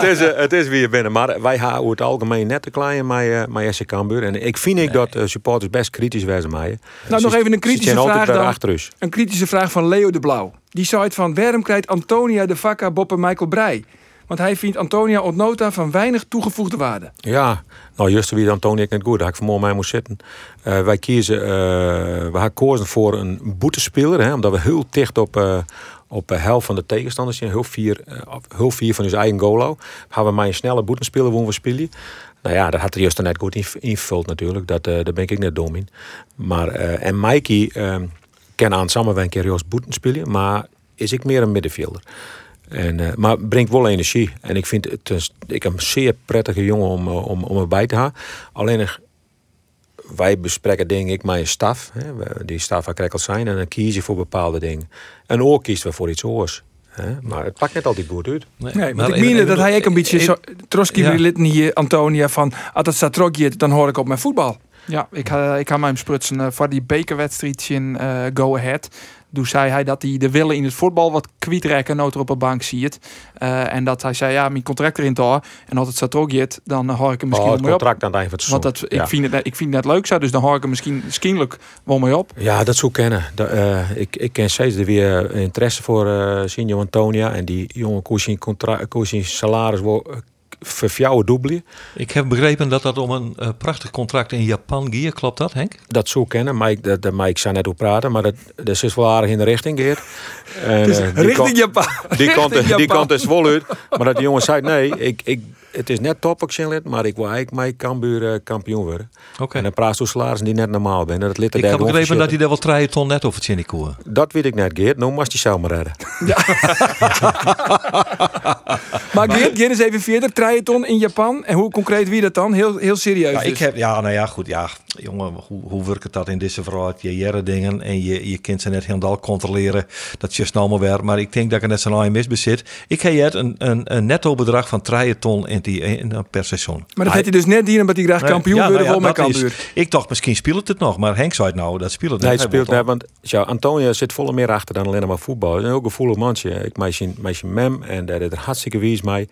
het, is, eh, het is wie je bent. Maar wij over het algemeen net te klein met, uh, met SC Cambuur. En ik vind ik dat eh, supporters best kritisch zijn je. Nou, nog even een kritische vraag dan. ons. Een kritische vraag van Leo de Blauw. Die zei het van waarom krijgt Antonia de Vakka Boppe Michael Breij? Want hij vindt Antonia ontnota van weinig toegevoegde waarde. Ja, nou juist wie Antonie ik net goed. Daar ik vanmorgen mee moest zitten. Eh, wij kiezen, eh, we gekozen voor een boetespeler. Hè, omdat we heel dicht op, eh op de helft van de tegenstanders zijn. Heel vier, heel vier van hun eigen goal. Hebben we maar een snelle boetenspeler woon we spelen. Nou ja, dat had er juist net goed inv- invuld natuurlijk. Dat, daar ben ik net dom in. Maar, en Mikey kan aan samen een keer. Maar is ik meer een middenvelder. En, eh, maar brengt wel energie. En ik vind het een, ik een zeer prettige jongen om, eh, om, om erbij te gaan. Alleen wij bespreken denk ik mijn staf. Hè, die staf waar ik al zijn. En dan kies je voor bepaalde dingen. En oor kiest we voor iets oors. Hè. Maar het pakt net altijd goed uit. Nee, maar want ik meen dat hij ook een beetje ik- zo... Trotsky ja. lid hier, Antonia, van... Als het staat trokje, dan hoor ik op mijn voetbal. Ja, ik, ik ga hem sprutsen eh, voor die bekerwedstrijd in eh, Go Ahead. Toen zei hij dat hij de willen in het voetbal wat kwijtrekken, nood er op een bank ziet. Eh, en dat hij zei, ja, mijn contract erin toch. En als het staat trokje, dan hoor ik hem misschien Oh, het op. aan het eind van het Want seizoen. dat, ik, Ja. vind het, ik vind het net leuk zo, dus dan hoor ik hem misschien schienlijk wel mee op. Ja, dat zou ik kennen. Da- eh, ik, ik ken steeds er weer interesse voor eh Sinjo Antonia. En die koos zijn salaris eh, verfjouwen dubbelen. Ik heb begrepen dat dat om een eh, prachtig contract in Japan gaat. Klopt dat, Henk? Dat zou ik kennen, maar ik, dat, dat, maar ik zou net op praten. Maar dat, dat is wel aardig in de richting, Geert. En, eh, Richting kon- Japan. Die kant, die is wel uit. Maar dat die jongen zei, nee, ik, ik, het is net top, ik maar ik wil eigenlijk mijn Cambuur eh, kampioen worden. Oké. En dan praat zo'n salaris die net normaal ben. Dat lid Ik heb begrepen dat hij daar wel drie ton net over het Chinikoe. Dat weet ik net, Geert. Nou moest hij zelf maar redden. Maar Geert, Geert eens even verder. In Japan. En hoe concreet wie dat dan? Heel, heel serieus. Ja, ik dus. heb, ja, nou ja, goed. Ja, jongen, hoe, hoe werkt het dat in deze verhaal? Je jaren dingen en je, je kunt ze net helemaal controleren. Dat is just allemaal weer. Maar ik denk dat ik er net zo'n AMS bezit. Ik heb het een, een, een netto bedrag van 3 ton in die, in, per seizoen. Maar dat heeft hij dus net dienen, omdat hij graag Nee, kampioen ja, wilde nou ja, is-. Ik dacht, misschien speelt het nog. Maar Henk zei het nou, dat speelt het Nee, niet. het Hij speelt daar, want ja, Antonia zit volle meer achter dan alleen maar voetbal. En ook een volle mandje. Ik meisje, meisje mem en daar is er hartstikke wies mee.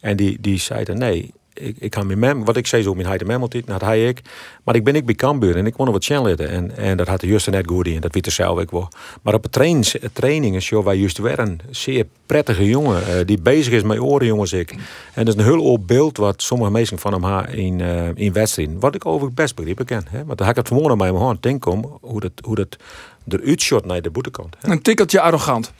En die, die zei dan, nee, ik, ga met mem, wat ik zei zo, mijn hij de mem altijd, dat hij ik. Maar ik ben ik bij Cambuur en ik er wat channelitten. En, en dat had de juist net goed in, dat weet zelf ik wel. Maar op het trains, trainingen, joh, wij juist weer een zeer prettige jongen, eh, die bezig is met oren jongens ik. En dat is een heel oud beeld wat sommige mensen van hem haar in, eh, in wedstrijden. Wat ik overigens best begrepen ken. Hè? Want dan had ik het vanmorgen bij mijn hand denk om hoe dat, hoe dat eruit shot naar de boetekant. Hè? Een tikkeltje arrogant.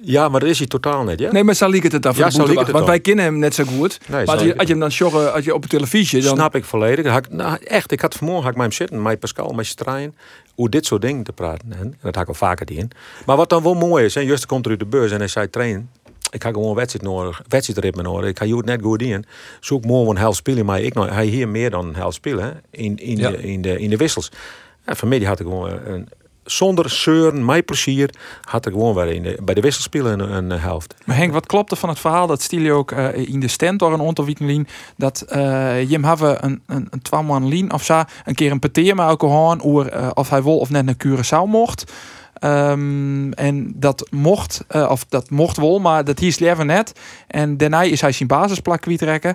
Ja, maar dat is hij totaal niet, ja? Nee, maar zo liep het Ja, het Want dan. wij kennen hem net zo goed. Nee, maar zo als je, als hem dan joggen, als je op de televisie... Dan, Snap ik volledig. Had ik- nou, echt, ik had vanmorgen had ik met hem zitten, met Pascal, met Strijn, hoe dit soort dingen te praten. En dat had ik wel vaker die in. Maar wat dan wel mooi is, en Just komt er uit de beurs en hij zei trainen. Ik heb gewoon wedstrijd nodig, wedstrijdritme nodig. Ik ga je het net goed in. Zoek morgen een helft spelen, maar ik nog, hij hier meer dan een helft spelen in, in, Ja. de, in, de, in de wissels. En vanmiddag had ik gewoon een, zonder zeuren, mijn plezier, had ik gewoon weer in bij de wisselspelen een, een helft. Maar Henk, wat klopte van het verhaal dat Stilje ook eh, in de stand door een aantal weken lien, dat eh Jim hebben een, een, een twaalfman lien of zo, een keer een peteer met oer eh, of hij wil of net naar Curaçao mocht. Ehm, en dat mocht, eh, of dat mocht wel, maar dat hier leven net. En daarna is hij zijn basisplak kwijtrekken.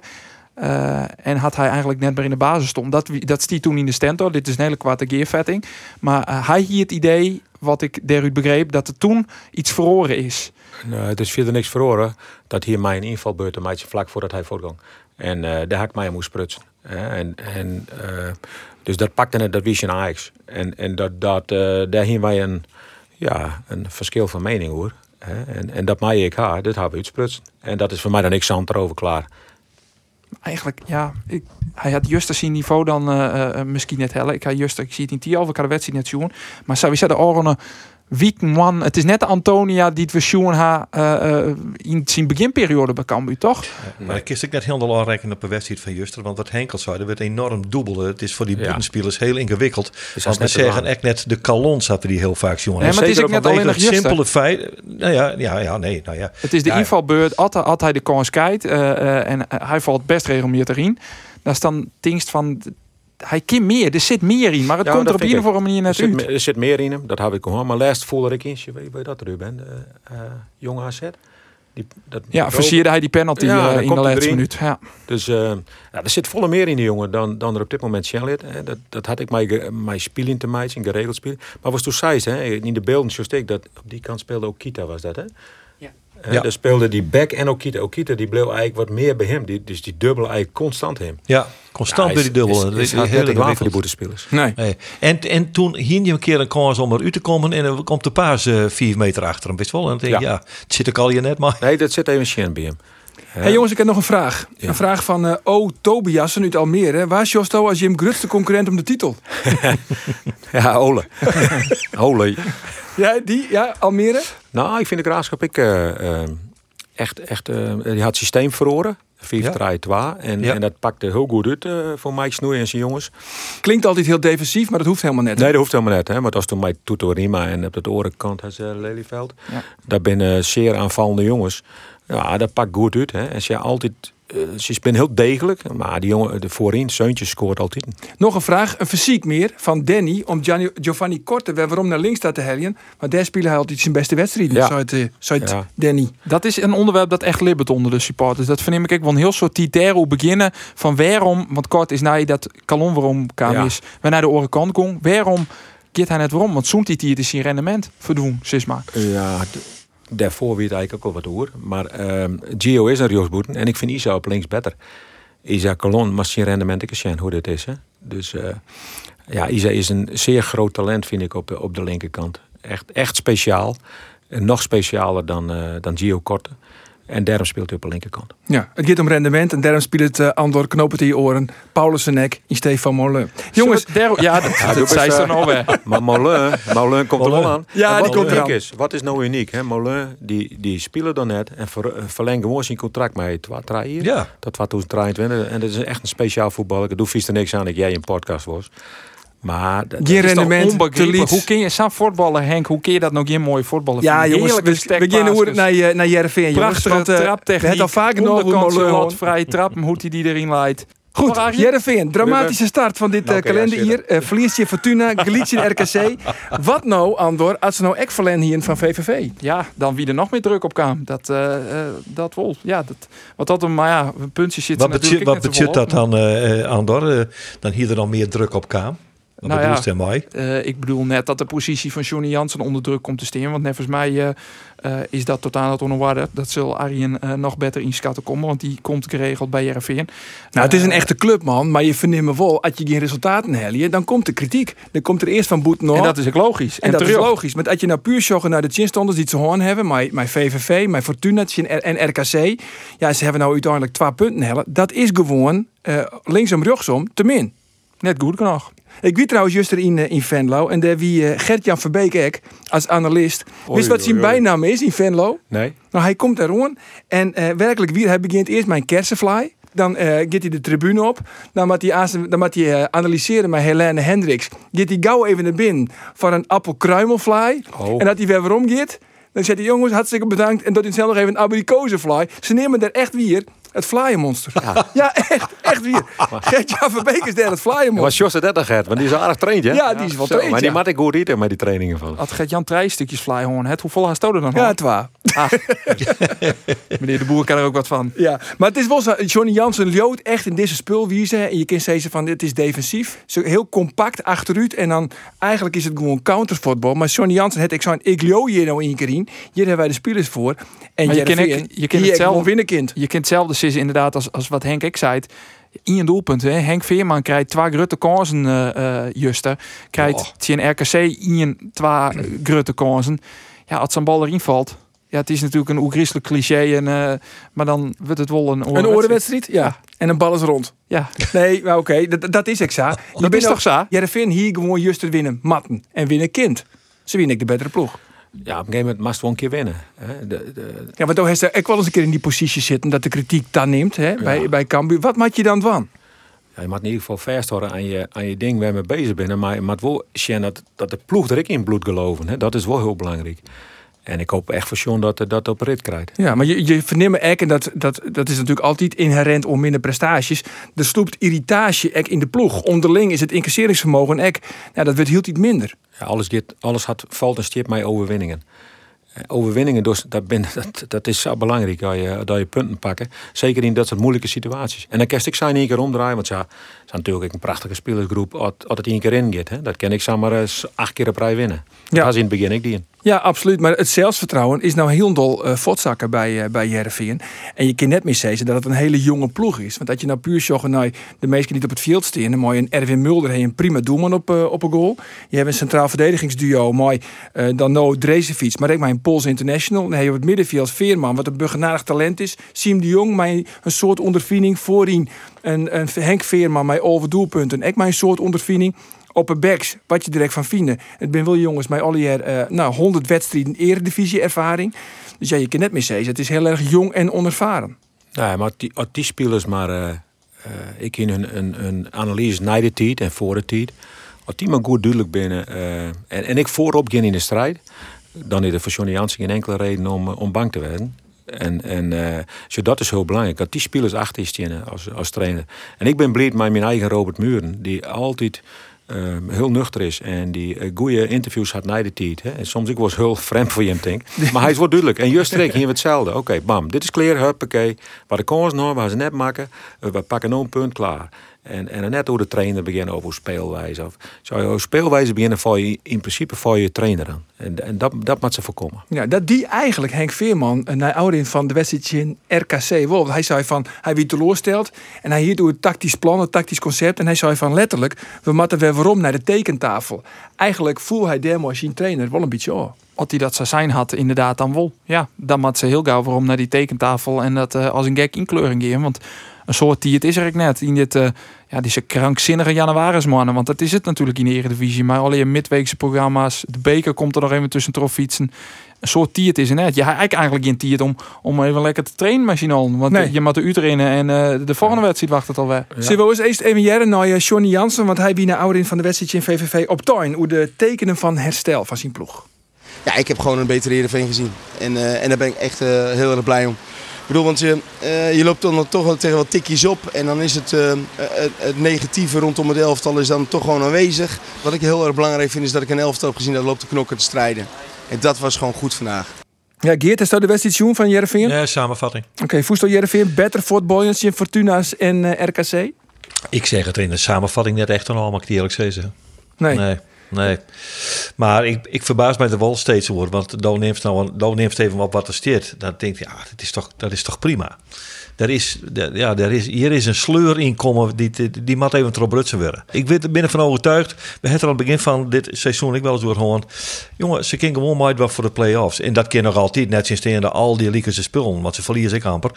Eh, en had hij eigenlijk net meer in de basis stond. Dat, dat stiet toen in de stand door. Dit is een hele kwade gearvetting. Maar eh, hij hier het idee, wat ik daaruit begreep, dat er toen iets verloren is. Nou, het is verder niks verloren dat hier mijn invalbeurt een maatje vlak voordat hij voortging. En eh, daar had ik mij moest sprutsen. Hè. En, en, dus dat pakte net, dat wist je in Ajax. En, en dat, dat, daar hier wij een, ja, een verschil van mening hoor. En, en dat mij ik haar, dit hebben we uitsprutsen. En dat is voor mij dan niks aan erover klaar. Eigenlijk, ja, ik, hij had juist zijn niveau dan eh, eh, misschien net hellen. Ik, had juist, ik zie het in Tialf, ik had de wedstrijd net zien. Maar zou je zeggen, Orne, week man, het is net de Antonia die het we zien ha, eh, eh, in zijn beginperiode bij Cambuur, toch? Maar ik kist ik net helemaal aanrekenen op een wedstrijd van Juster. Want wat Henkel zei, er werd enorm dubbelen. Het is voor die Ja. buitenspelers heel ingewikkeld. dat want we zeggen lang. echt net de kalons hadden die heel vaak jongen. Nee, maar het is ook net een alleen nog simpele feit. Nou ja, ja, ja, nee, nou ja. Het is de Ja. invalbeurt, had, hij- had hij de kans kijkt eh, eh, en hij valt best regelmatig erin. Dat is dan dingst van, hij kan meer, er zit meer in, maar het Ja, komt er op een of andere manier Er net zit, uit. er zit meer in hem, dat heb ik gewoon. Maar laatst voelde ik eens, je weet, je dat Ruben, uh, uh, jonge AZ. Die, dat Ja, versierde hij die penalty Ja, eh, in de laatste minuut. Ja. Dus eh, ja, er zit volle meer in die jongen dan, dan er op dit moment. Hè. Dat, dat had ik mijn, mijn spelen te maken, geregeld spelen. Maar was toen zei ze, hè, in de beelden zoals ik, dat op die kant speelde ook Kita was dat, hè? Ja. Daar speelde die back en ook Kita. Ook Kita die bleef eigenlijk wat meer bij hem. Die, dus die dubbele eigenlijk constant hem. Ja, constant Ja, bij die dubbelen. Is, Dat is, is heel net te klaar voor die boetespelers. Nee. Nee. En, en toen hing je een keer een kans om eruit te komen en dan komt de paas eh, vier meter achter hem, wist wel. En dan denk je, ja. Ja. het zit ik al je net maar. Nee, dat zit even Sjen bij hem. Hey jongens, ik heb nog een vraag. Ja. Een vraag van eh O. Tobiasen uit Almere. Waar is Josto als Jim Grutste concurrent om de titel? Ja, Ole. Ole. Ja, die, ja, Almere? Nou, ik vind de Graafschap ik, eh, eh, echt, echt uh, die had systeem verloren. 4 3 2 en, Ja. en dat pakte heel goed uit eh, voor Mike Snoei en zijn jongens. Klinkt altijd heel defensief, maar dat hoeft helemaal net. Nee, dat hoeft helemaal net. Hè? Maar het was toen Mike Tutorima en op de orenkant had ze Lelyveld. Ja. Dat zijn zeer aanvallende jongens. Ja, dat pakt goed uit. Hè? En ze altijd... eh, ze zijn heel degelijk, maar die jongen, de voorin, Seuntjes scoort altijd. Nog een vraag, een fysiek meer van Danny om Gianni, Giovanni Korte waarom naar links staat te helien. Maar daar spelen hij altijd zijn beste wedstrijden. Ja. Zou het, eh, zou het Ja. Danny. Dat is een onderwerp dat echt libbert onder de supporters. Dat verneem ik ook wel een heel soort titero beginnen van waarom, want kort is na dat Kalon waarom kwam Ja. is, we naar de orenkant kon, waarom gaat hij net waarom? Want zo'n hier is zijn rendement verdoen, Sisma. Ja, daarvoor weet eigenlijk ook al wat hoor. Maar ehm, Gio is een rechtsboeten en ik vind Isa op links beter. Isa Colon, maar zijn rendement ik eens hoe dit is. Hè? Dus eh, ja, Isa is een zeer groot talent vind ik op de, op de linkerkant. Echt, echt speciaal. En nog specialer dan, eh, dan Gio Korte. En daarom speelt hij op de linkerkant. Ja, het gaat om rendement en daarom speelt het uh, Andor knopen in je oren. Paulus Nek in Stefan Molen. Jongens, ja, dat, dat doe zei ze eh, dan alweer. Maar Molen, Molen komt er wel aan. Ja, En die wat komt is, Wat is nou uniek? Hè? Molen, die, die spelen dan net en ver, eh, verlengen gewoon zijn contract met twee, drie jaar. Ja. Tot 2023. En dat is echt een speciaal voetballer. Ik doe vies er niks aan dat jij een podcast was. Maar dat- Geen is toch rendement te. Hoe kun je zo'n voetballen, Henk? Hoe kun je dat nog geen mooie voetballen Ja, vinden? jongens, Heerlijke we, beginnen hoe naar, je, naar Jereveen. jongens. Prachtige Want, eh, traptechniek. Het al vaker nog vrije trap, hoe hij die erin leidt. Goed? Jereveen, dramatische start van dit Nou, eh, oké, ja, kalenderjaar. Eh verliest je Fortuna, Galicia en RKC. Wat nou, Andor, als ze nou verlen hier van VVV? Ja, dan wie er nog meer druk op kwam. Dat, eh, eh, dat wel. Ja, dat, wat dat een, maar ja, een puntje zit Wat natuurlijk betekent, wat betekent dat dan, eh Andor? Eh, dan hier er dan meer druk op kwam? Wat Nou ja. mij? Eh, ik bedoel net dat de positie van Johnny Jansen onder druk komt te staan. Want net volgens mij eh, eh, is dat totaal het onwaardig. Dat zal Arjen eh, nog beter inschatten komen. Want die komt geregeld bij Jereveen. Nou, het is een echte club, man. Maar je verneemt me wel, als je geen resultaten helpt, dan komt de kritiek. Dan komt er eerst van Boet nog. En dat is ook logisch. En dat is logisch. Maar als je nou puur zorgen naar de chinstanders die ze hoorn hebben, mijn, mijn VVV, mijn Fortuna en en RKC, ja, ze hebben nou uiteindelijk twee punten hellen. Dat is gewoon eh, linksom, rechtsom, te min. Net goed genoeg. Ik wie trouwens juist er in, eh, in Venlo en daar wie eh, Gert-Jan Verbeek als analist. Wist wat zijn bijnaam is in Venlo? Nee? Nou, hij komt daar en eh, werkelijk wie, hij begint eerst mijn kersenfly. Dan gaat hij de tribune op. Dan moet hij, dan moet hij eh, analyseren met Helene Hendricks. Gaat hij gauw even naar binnen voor een appelkruimelfly. Oh. En dat hij weer waarom gaat. Dan zegt hij, jongens, hartstikke bedankt. En dat hij zelf nog even een abrikozenfly. Ze nemen daar echt weer het flyenmonster. Ja. echt, echt weer. Gert-Jan Verbeek is daar het Maar flyenmonster. Jos dat gaat, want die is aardig traind, hè? Ja, die is wel traind, Maar die ja. maakt ik goed eten met die trainingen van. Had Gert-Jan drie stukjes fly hoorn. Het hoeveel haast er dan? Ja, al? het waar. Meneer de Boer kan er ook wat van. Ja, maar het is wel zo. Johnny Jansen loopt echt in deze spulwiezen. En je kunt zeggen van dit is defensief. Zo heel compact achteruit. En dan eigenlijk is het gewoon countervoetbal. Maar Johnny Jansen het ik zo'n ik loop hier nou één keer in. Hier hebben wij de spelers voor. En Maar je je hier het zelf- gewoon winnen kind. Je kunt zeggen inderdaad als, als wat Henk ik zei. In je doelpunt, hè. Henk Veerman krijgt twee grote kansen, eh eh, Juster. Krijgt Oh. tegen RKC in twee grote kansen. Ja, als zo'n bal erin valt. Ja, het is natuurlijk een oegriselijk cliché. En, eh, maar dan wordt het wel een Een? Ja. En een bal is rond. Ja, Nee, maar oké, dat, dat is exact. Je dat is toch zo? Jereveen hier gewoon juist te winnen. Matten. En winnen kind. Ze winnen ik de betere ploeg. Ja, op een gegeven moment mag wel een keer winnen. Hè? De, de, Ja, maar toch heeft hij ook wel eens een keer in die positie zitten. Dat de kritiek dan neemt hè, bij, bij Cambuur. Wat maak je dan van? Ja, je moet in ieder geval vasthouden aan je, aan je ding waar je mee bezig bent. Maar je moet wel zien dat, dat de ploeg er ook in bloed geloven. Hè? Dat is wel heel belangrijk. En ik hoop echt voor Sean dat hij dat op rit krijgt. Ja, maar je, je verneemt ek, en dat, dat, dat is natuurlijk altijd inherent om minder prestaties. Er sloept irritatie ek in de ploeg. Onderling is het incasseringsvermogen ek, nou, dat wordt heel iets minder. Ja, alles, gaat, alles had, valt en stipt mij overwinningen. Eh, Overwinningen, dus, dat, ben, dat, dat is zo belangrijk dat je, dat je punten pakken. Zeker in dat soort moeilijke situaties. En dan kan ik zijn één keer omdraaien, want ja, het is natuurlijk een prachtige spelersgroep. Als het één keer in gaat, hè, dat kan ik zomaar eens acht keer op rij winnen. Ja. Ja. Dat is in het begin ik die in. Ja, absoluut. Maar het zelfvertrouwen is nou heel dol uh, bij, uh, bij Jereveen. En je kan net meer zeggen dat het een hele jonge ploeg is. Want dat je nou puur zegt, nou, de meesten niet op het veld staan. Mooi een Erwin Mulder een prima doelman op, uh, op een goal. Je hebt een centraal verdedigingsduo, mooi dan No Drezefiets. Maar ik maar een Pols International. Dan heb je op het middenveld Veerman, wat een burgenarig talent is. Siem de Jong, maar een soort ondervinding. Voorin een, een Henk Veerman, met over doelpunten. Ik mijn soort ondervinding. Op een backs, wat je direct van vinden. Het ben wel jongens met al jaar eh, nou, 100 wedstrijden eredivisie ervaring. Dus ja, je kan net meer zeggen, het is heel erg jong en onervaren. Ja, maar die, als die spelers maar... eh, eh, ik in een, een, een analyse na de tijd en voor de tijd. Als die maar goed duidelijk binnen en, en ik voorop gaan in de strijd, dan is er voor Johnny Jansen geen enkele reden om, om bang te werden. En, en zo dat is heel belangrijk. Dat die spelers achter staan als, als trainer. En ik ben blij met mijn eigen Robert Muren, die altijd eh, heel nuchter is en die eh, goede interviews had na de tijd. Hè. En soms ik was heel vreemd voor je denk. Maar hij is wel duidelijk. En juist trek hier hetzelfde. Oké, bam, dit is clear, huppakee. Waar de kans nog, waar ze net maken, eh, we pakken nog een punt klaar. En, en dan net hoe de trainer beginnen over speelwijze. Of, zou je over speelwijze beginnen voor je in principe voor je trainer aan. En, en dat, dat moet ze voorkomen. Ja, dat die eigenlijk Henk Veerman, eh, naar ouderin van de wedstrijd in RKC. Want Hij zei van, hij wie teleurstelt. En hij hier doet het tactisch plan, het tactisch concept. En hij zei van letterlijk, we moeten weer waarom naar de tekentafel. Eigenlijk voel hij demo als je trainer wel een beetje oh. Als hij dat zou zijn had, inderdaad dan wel. Ja, dan moet ze heel gauw waarom naar die tekentafel en dat eh, als een gek inkleuring geven. Want een soort die het is er ook net. In dit, eh, ja, deze krankzinnige januarismannen. Want dat is het natuurlijk in de Eredivisie. Maar alleen midweekse programma's. De beker komt er nog even tussen trof fietsen. Een soort tiert is er net. Je hebt eigenlijk geen tiert om, om even lekker te trainen met allen. Want Nee. je moet de in en eh, de volgende wedstrijd wacht het alweer. Zullen we eens eerst even jaren naar eh, Johnny Jansen. Want hij wie naar ouderin van de wedstrijd in VVV op tuin. Hoe de tekenen van herstel van zijn ploeg. Ja, ik heb gewoon een betere Heerenveen gezien. En, eh, en daar ben ik echt eh, heel erg blij om. Ik bedoel, want je, eh, je loopt dan toch wel tegen wat tikjes op. En dan is het, eh, het, het negatieve rondom het elftal is dan toch gewoon aanwezig. Wat ik heel erg belangrijk vind is dat ik een elftal heb gezien dat loopt te knokken te strijden. En dat was gewoon goed vandaag. Ja, Geert, is dat de wedstrijd Joen van Jereveen? Ja, samenvatting. Oké, voestel Jereveen better footballers in Fortuna's en eh, RKC? Ik zeg het in de samenvatting net echt al, mag ik die eerlijk zeggen. Nee. Nee, nee. Maar ik, ik verbaas mij er wel steeds over. Want dan neemt nou dan neemt even op wat er staat. Dan denk je, ja, dat is toch, dat is toch prima. Er is, ja, er is, hier is een sleur inkomen die, die, die moet even erop rutsen worden. Ik ben ervan overtuigd. We hebben er aan het begin van dit seizoen ik wel eens door gewoon. Jongen, ze kunnen gewoon maar wat voor de play-offs. En dat kan nog altijd net sinds de al die leakers ze spullen. Want ze verliezen ik amper.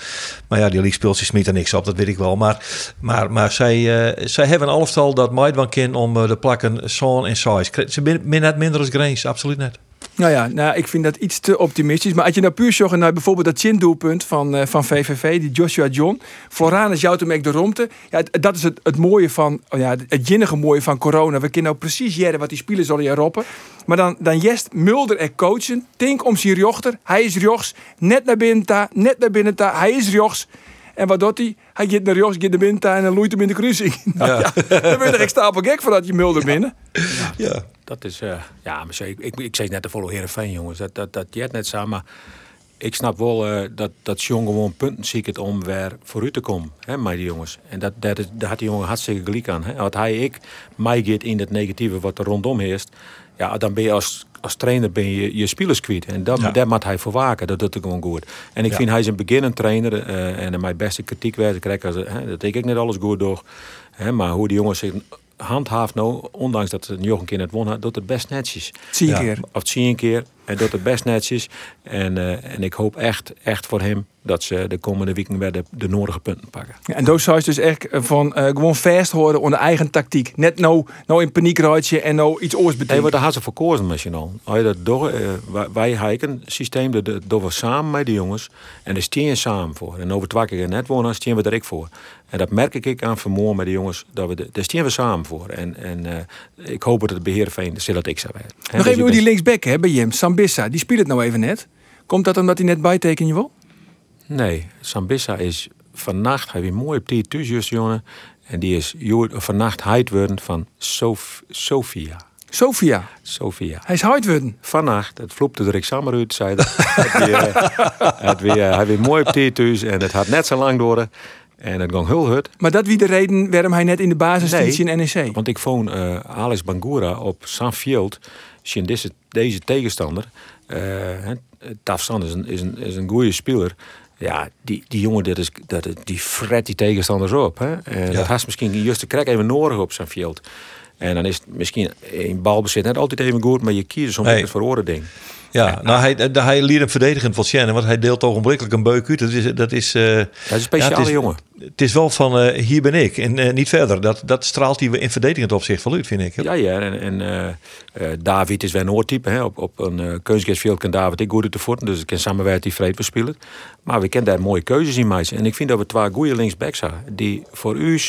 Maar ja, die league speelt, ze smeten niks op, dat weet ik wel. Maar, maar, maar zij, eh, zij hebben een elftal dat wel kan om eh, de plakken zo'n en size. Ze zijn net minder als Grains, absoluut net. Nou ja, nou, ik vind dat iets te optimistisch. Maar als je nou puur zorgt naar bijvoorbeeld dat chin-doelpunt van, eh, van VVV, die Joshua John. Floranus jouwt hem echt de romte. Ja, dat is het, het mooie van, oh ja, het jinnige mooie van corona. We kunnen nou precies jaren wat die spelers zullen roppen. Maar dan, dan jest Mulder en coachen. Tink om zijn jochter. Hij is jochs. Net naar binnen ta, net naar binnen ta. Hij is jochs. En wat doet hij? Hij gaat naar jochs, gaat naar binnen en dan loeit hem in de kruising. Nou ja, dan ben je echt stapel gek van dat je Mulder binnen. Ja. Dat is, eh, ja, maar ik, ik, ik zei net de volle Heerenveen, jongens. Dat, dat, dat jet net samen. Maar ik snap wel eh, dat, dat Jong gewoon punten ziet om weer vooruit te komen. Hè, met die jongens. En dat, dat, is- daar had die jongen hartstikke gelijk aan. Hè. Had hij ik mij gaat in het negatieve wat er rondom heerst. Ja, dan ben je als, als trainer ben je, je spelers kwijt. En dat, Ja. daar moet hij voor waken. Dat doet hij gewoon goed. En ik Ja. vind hij is een beginnend trainer. eh, en mijn beste kritiek werd. Ik krijg als, hè, dat ik net alles goed door. Hè, maar hoe die jongens zich handhaaft nou, ondanks dat ze nog een keer net won had, doet het best netjes. Zie je Ja. keer. Of zie je een keer. En doet het best netjes. En, eh, en ik hoop echt, echt voor hem dat ze de komende weken weer de, de nodige punten pakken. Ja, en Doos zou je dus echt eh, van eh, gewoon vast horen onder eigen tactiek. Net nou, nou in paniek raadje en nou iets oors Nee, betekent. wat daar had ze voor kozen misschien al. Dat door, eh, wij- hebben een systeem dat dat doen we samen met de jongens. En daar steen je samen voor. En over twee keer net wonen, steen we er ik voor. En dat merk ik aan vermoor met de jongens. Dat we de, daar we samen voor. En, en ik hoop dat het beheer van de dat ik zou werden. En Nog dus even hoe ik die linksback hè, bij Jem, Sambissa. Die speelt het nou even net. Komt dat omdat hij net bijteken je wel? Nee, Sambissa is vannacht, hij weer mooi op die thuis, juist, jongen. En die is vannacht heid worden van Sof, Sofia. Sofia. Sofia. Hij is hard worden. Vannacht, het vloepte er ik samen uit, zei dat. het weer, eh, het weer, hij weer mooi en het had net zo lang door. En het ging heel hut. Maar dat wie de reden waarom hij net in de basis Nee. in NEC. Want ik vond eh Alex Bangura op Sanfield, deze, deze tegenstander. eh Tafsan is een, is, een, is een goede speler. Ja, die, die jongen, dat is, dat, die fret die tegenstanders op. Hè? En Ja. Dat had misschien juist de krek even nodig op Sanfield. En dan is het misschien in balbezit net altijd even goed, maar je kiest soms nee. voor oren ding. Ja, nou, hij, hij, hij leert hem verdedigend van Shannon, want hij deelt ogenblikkelijk een beuk uit. Dat is, dat is, eh, Hij is een speciale ja, het is, jongen. Het is wel van, eh, hier ben ik en eh, niet verder. Dat, dat straalt hij in verdedigend opzicht wel uit, vind ik. Ja, ja. En, en eh, eh, David is wel een oortype. Hè. Op, op een uh, kan David ik goed de voeten. Dus ik kan samenwerken die vreed. Maar we kennen daar mooie keuzes in maken. En ik vind dat we twee goede linksbacks hebben. Die voor u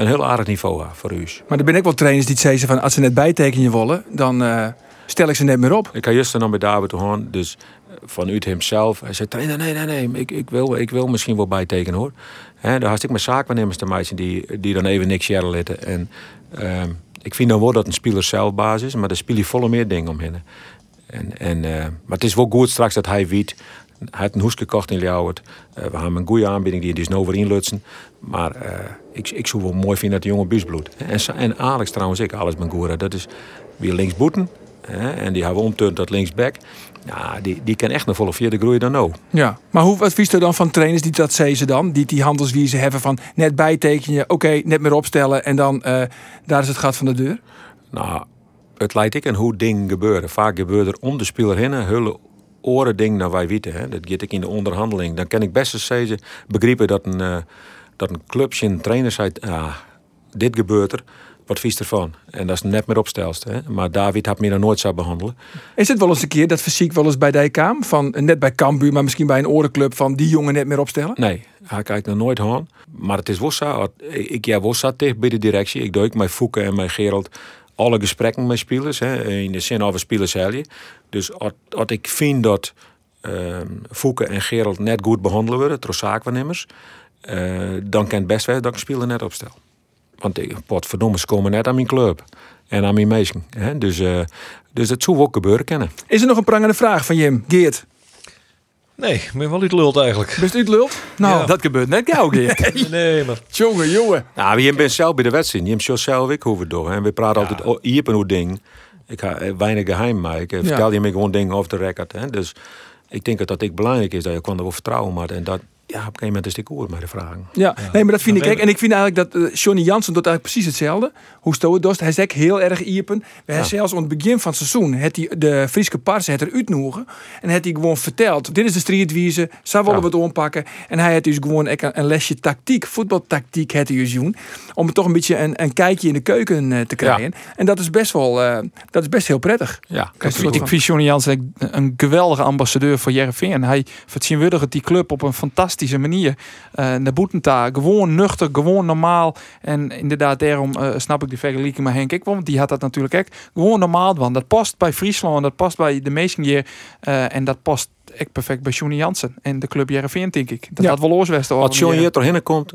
een heel aardig niveau. Voor u. Maar er ben ik wel trainers die zeggen van als ze net bijtekenen willen, dan eh, stel ik ze net meer op. Ik ga juist dan bij David gaan. Dus eh, vanuit hemzelf. Hij zei, trainer, nee, nee, nee. Ik, ik, wil, ik wil misschien wel bijtekenen hoor. Hè, daar had ik mijn zaakwaarnemers te maken die, die dan even niks jaren laten. En uh, ik vind dan wel dat een speler zelfbasis, maar daar speel je volle meer dingen omheen. En, en, uh, maar het is wel goed straks dat hij weet. Hij heeft een hoes gekocht in Ljouwert. Uh, we hebben een goede aanbieding die dus nou weer inlutsen. Maar uh, ik, ik zou wel mooi vinden dat de jongen busbloed. En, en Alex trouwens, ik, alles mijn goede. Dat is weer linksboeten. En die hebben we omturnd tot linksback. Ja, die, die kan echt nog volle vierde groeien dan nou. Ja, maar hoe advies er dan van trainers die dat zeggen dan? Die die handelswiezen hebben van net bijtekenen, oké, okay, net meer opstellen en dan uh, daar is het gat van de deur? Nou, het lijkt ik en hoe dingen gebeuren. Vaak gebeurt er om de speler heen een hele oren ding naar wij weten. Hè. Dat get ik in de onderhandeling. Dan kan ik best eens zeggen, begrijpen dat een, uh, dat een clubje een trainer zei, ah, dit gebeurt er wat vies ervan. En dat is net meer opstelst. Hè? Maar David had me dan nooit zou behandelen. Is het wel eens een keer dat fysiek wel eens bij Dijkaam? Van net bij Cambuur, maar misschien bij een orenclub van die jongen net meer opstellen? Nee, hij kijkt nog nooit aan. Maar het is Wossa. Ik ja, Wossa tegen bij de directie. Ik doe met Fouke en met Gerald alle gesprekken met spelers. Hè? In de zin over spelers je. Dus als ik vind dat Fouke en Gerald net goed behandelen worden, zaakwaarnemers, uh, dan kan best wel dat ik speler net opstel. Want ik, potverdomme, ze komen net aan mijn club. En aan mijn meisje. Dus, uh, dus dat zou ook gebeuren kennen. Is er nog een prangende vraag van Jim? Geert? Nee, ik ben wel iets lult eigenlijk. Best u het lult? Nou, ja. dat gebeurt net gauw, Geert. nee, nee, maar... Jongen, jongen. Nou, je bent zelf bij de wedstrijd. Je hebt zelf ik hoeven door. En we praten ja. altijd hier op een ding. Ik ga weinig geheim maken. Ik vertel je me gewoon dingen over de record. Hè? Dus ik denk dat dat ik belangrijk is dat je kon er wel vertrouwen maar En dat, ja, op een gegeven moment is die koer met de vragen. Ja, ja. nee, maar dat vind ik. Kijk, en ik vind eigenlijk dat uh, Johnny Jansen doet eigenlijk precies hetzelfde. Hoe Stoe het dost. Hij zegt heel erg iepen. We ja. zelfs aan het begin van het seizoen het hij de Friese pars het er uitnoegen. En het hij gewoon verteld. Dit is de strijdwijze. Zo willen we het ompakken. En hij heeft dus gewoon een lesje tactiek, voetbaltactiek het hij dus doen. Om toch een beetje een, een kijkje in de keuken uh, te krijgen. En dat is best wel, uh, dat is best heel prettig. Ja, ik, ik vind Johnny Jansen een geweldige ambassadeur voor Jereveen. Hij vertegenwoordigt die club op een fantastische manier. Uh, de Boetenta, gewoon nuchter, gewoon normaal. En inderdaad, daarom uh, snap ik de vergelijking met Henk ik want die had dat natuurlijk ook. Gewoon normaal, want dat past bij Friesland, dat past bij de meesten hier. Uh, en dat past echt perfect bij Johnny Jansen en de club Jereveen, denk ik. Dat ja. had wel oorwesten. Als Johnny hier doorheen komt,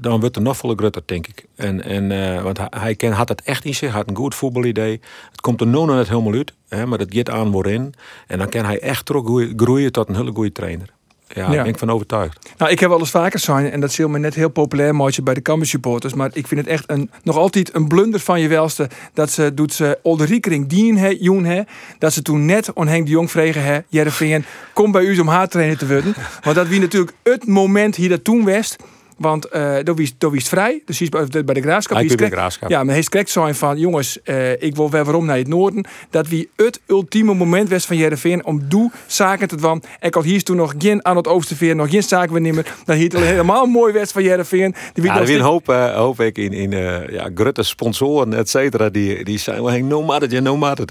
dan wordt er nog volle grutter, denk ik. En, en, uh, want hij, ken, had het echt in zich, had een goed voetbalidee. Het komt er nu net helemaal uit, hè, maar dat gaat aan worden. En dan kan hij echt groeien tot een hele goede trainer. Ja, ja. ben ik van overtuigd. Nou, ik heb wel eens vaker zijn, en dat is me net heel populair mooi bij de Cambuur supporters, maar ik vind het echt een, nog altijd een blunder van je welste dat ze doet ze Olderikering dien he, joen he, dat ze toen net on Henk de Jong vregen he, Jereveen, kom bij u om haar trainer te worden. Want dat wie natuurlijk het moment hier dat toen west. Want uh, dat was het vrij. Dus hij is bij de graafschap. Hij bij de graafschap. Ja, maar hij is zijn van... jongens, uh, ik wil weer waarom naar het noorden. Dat wie het ultieme moment was van Jereveen... om doe zaken te doen. Ik had hier toen nog geen aan het Oosterveer... nog geen zaken meer nemen. Dat hier helemaal mooi was van Jereveen. Die ja, er een hoop, uh, hoop ik in, in uh, ja, Grutte sponsoren, et cetera... die, die zijn wel no matter, no matter.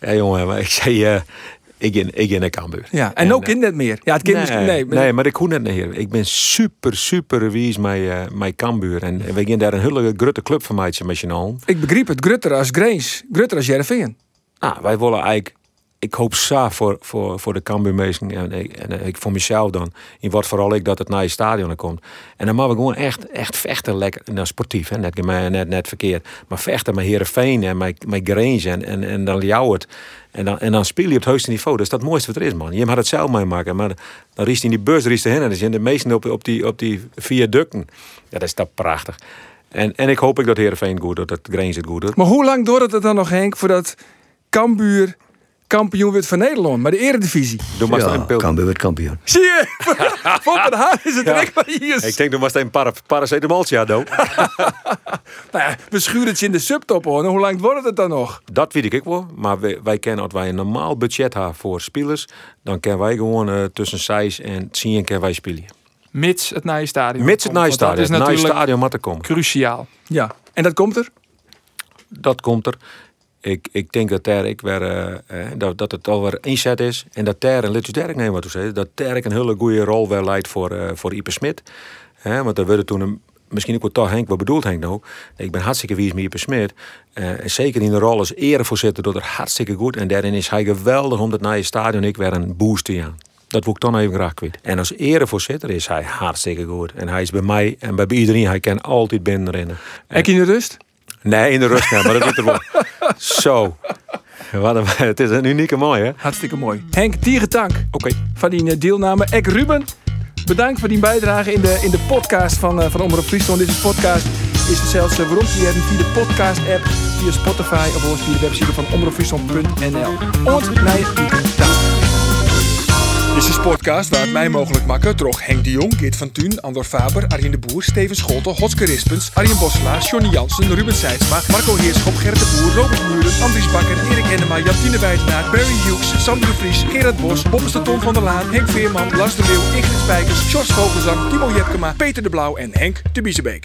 Ja, jongen, maar ik zei... Ik in, ik in de Cambuur. Ja, en, en ook kind net meer. Ja, het kind nee, misschien, nee. Maar nee, maar ik hoef net meer. Ik ben super, super wies met, uh, met Cambuur. En we gaan daar een hele grote club van mij met je. Ik begreep het. Grutter als Grace. Grutter als Jereveen. Nou, wij willen eigenlijk... Ik hoop zo voor, voor, voor de Cambuurmeesten en, en, en ik voor mezelf dan. In wat vooral ik dat het naar je stadion komt. En dan mogen we gewoon echt, echt vechten lekker. Nou, sportief, hè? Net, net, net verkeerd. Maar vechten met Heerenveen en met, met Grange en, en, en dan Ljouwert. En dan, en dan speel je op het hoogste niveau. Dat is dat mooiste wat er is, man. Je mag het zelf meemaken. Maar dan riest in die bus riest heen. En dan zijn de meesten op, op, die, op die viaducten. Ja, dat is dat prachtig. En, en ik hoop ik dat Heerenveen goed doet. Dat Grange het goed doet. Maar hoe lang doet het dan nog, Henk, voordat Cambuur kampioen wordt van Nederland, maar de eredivisie. Doe maar Ja, een. Cambuur wordt kampioen. Zie je? Van den is het Ja. direct hier. Ik denk, doe maar een paracetamoltje aan. Nou ja, we schuren het je in de subtop hoor. Nou, Hoe lang wordt het dan nog? Dat weet ik wel. Maar wij, wij kennen, als wij een normaal budget hebben voor spelers, dan kunnen wij gewoon eh, tussen 6 en 10 keer wij spelen. Mits het naar je stadion. Mits het dat stadion. is Het natuurlijk stadion moet er komen. cruciaal. Ja. En dat komt er? Dat komt er. Ik, ik denk dat daar ik weer, eh, eh, dat, dat het alweer inzet is. En dat daar, en let je Derek nemen wat zei, dat daar ik een hele goede rol weer leidt voor, eh voor Ipe Smit. Hè, want er werden toen een, misschien ook wel toch Henk, wat bedoelt Henk nou? Ik ben hartstikke wies met Ipe Smit. En zeker in de rol als erevoorzitter doet het hartstikke goed. En daarin is hij geweldig om naar je stadion ik weer een boost te aan. Dat wil ik dan even graag kwijt. En als erevoorzitter is hij hartstikke goed. En hij is bij mij en bij iedereen, hij kan altijd binnenrennen. Je in de rust? Nee, in de rust, maar dat doet er wel. Zo. Wat een, het is een unieke mooi, hè? Hartstikke mooi. Henk, Tierentank. Oké. Van die eh, deelname. Ek Ruben, bedankt voor die bijdrage in de, in de podcast van, uh, van Omroep Friesland. Deze podcast is er zelfs uh, waarom hebben via de podcast-app, via Spotify of via de website van omroepfriesland.nl. Und naar Tierentank. Dit is een podcast waar het mij mogelijk maken door Henk de Jong, Geert van Thun, Andor Faber, Arjen de Boer, Steven Scholten, Hotske Rispens, Arjen Bosselaar, Johnny Jansen, Ruben Seidsma, Marco Heerschop, Gerrit de Boer, Robert Muren, Andries Bakker, Erik Hennema, Jantine Wijtenaar, Barry Hughes, Sander de Vries, Gerard Bos, Bobbes de Tom van der Laan, Henk Veerman, Lars de Leeuw, Ingrid Spijkers, Jos Vogelzang, Timo Jepkema, Peter de Blauw en Henk de Biezebeek.